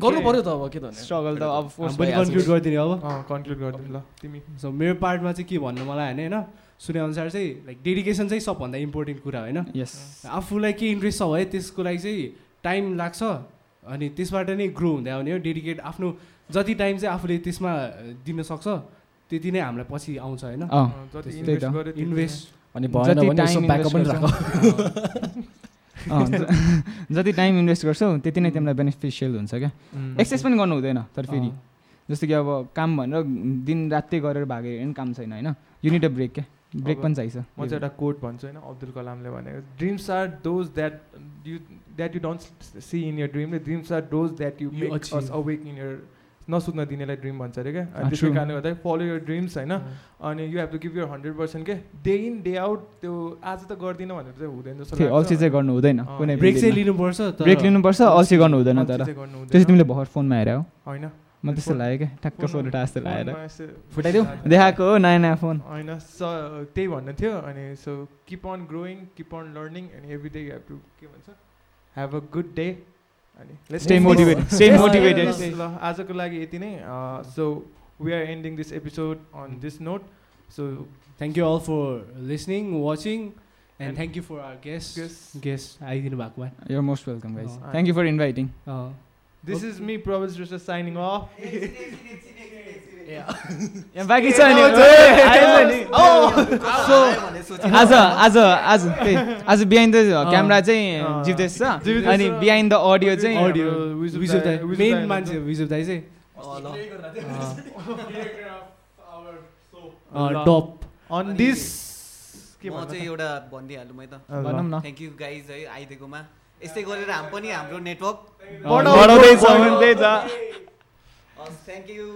गर्नु पर्यो त अब के त स्ट्रगल त अब कन्क्लुड गरिदिने अब। कन्क्लुड गरिदिनु ल तिमी। सो मेरो पार्टमा चाहिँ के भन्नु मलाई होइन? होइन सुनेअनुसार चाहिँ लाइक डेडिकेसन चाहिँ सबभन्दा इम्पोर्टेन्ट कुरा होइन? यस आफूलाई के इन्ट्रेस्ट छ भने त्यसको लागि चाहिँ टाइम लाग्छ अनि त्यसबाट नै ग्रो हुँदै आउने हो। डेडिकेट आफ्नो जति टाइम चाहिँ आफूले त्यसमा दिन सक्छ त्यति नै हामीलाई पछि आउँछ होइन। इन्भेस्ट गर्यो त्यति इन्भेस्ट अनि जति पनि टाइम इन्भेस्ट [LAUGHS] गर्छौ त्यति नै तिमीलाई बेनिफिसियल हुन्छ क्या। एक्सेस पनि गर्नु हुँदैन तर फेरि। जस्तो कि अब काम भनेर दिन रातै गरेर भाग्यो भने काम छैन होइन? युनिट अ ब्रेक क्या। ब्रेक पनि चाहिन्छ। म चाहिँ एउटा कोट भन्छु होइन? अब्दुल कलामले भनेको dreams are those that you that you don't see in your dream dreams are those that you make awake in your नसुत्न दिनेलाई ड्रिम भन्छ अरे क्या? Ah, अनि त्यसै true. कारणले गर्दा फलो यर ड्रिम्स होइन? अनि you have to give your hundred percent के डे इन डे आउट त्यो आज त गर्दिनँ भनेर चाहिँ हुँदैन जस्तो त्यो अल्छी चाहिँ गर्नु हुँदैन। कुनै ब्रेक चाहिँ लिनुपर्छ ब्रेक लिनुपर्छ अल्छी गर्नु हुँदैन तर। चाहिँ हुँदैन। त्यसपछि तिमीले भर्खर फोनमा हेर हो। होइन। म त्यस्तो लाग्यो क्या ठ्याक्क फोन उठा जस्तो लागेर फुटाइदेऊ। देखाएको हो नयाँ नयाँ फोन। होइन स त्यही भन्नु थियो। अनि so keep on growing keep on learning and every day have to के भन्छ? Have a good day let's Stay move motivated. on. Stay Yes, motivated. yes, ल आजको लागि यति नै so we are ending this episode on this note so thank you all for listening watching And- and thank you for our guest Guest. Guest आइदिनु भएकोमा you're most welcome guys अँ। Thank you for inviting अँ। This is me Prabesh Joshi signing of यहाँ बाँकी छ नि आज आज आज त्यही आज बिहाइन्ड द क्यामेरा चाहिँ। अनि बिहाइन्ड द अडियो चाहिँ अडियो मेन मान्छे विजुप दाई चाहिँ ल। टप अन दिस के म भन्नु चाहिँ एउटा भनिदिइहालौँ है त। भनौँ न थ्याङ्क यू गाइज है आइदिएकोमा यस्तै गरेर हामी पनि हाम्रो नेटवर्क थ्याङ्क यू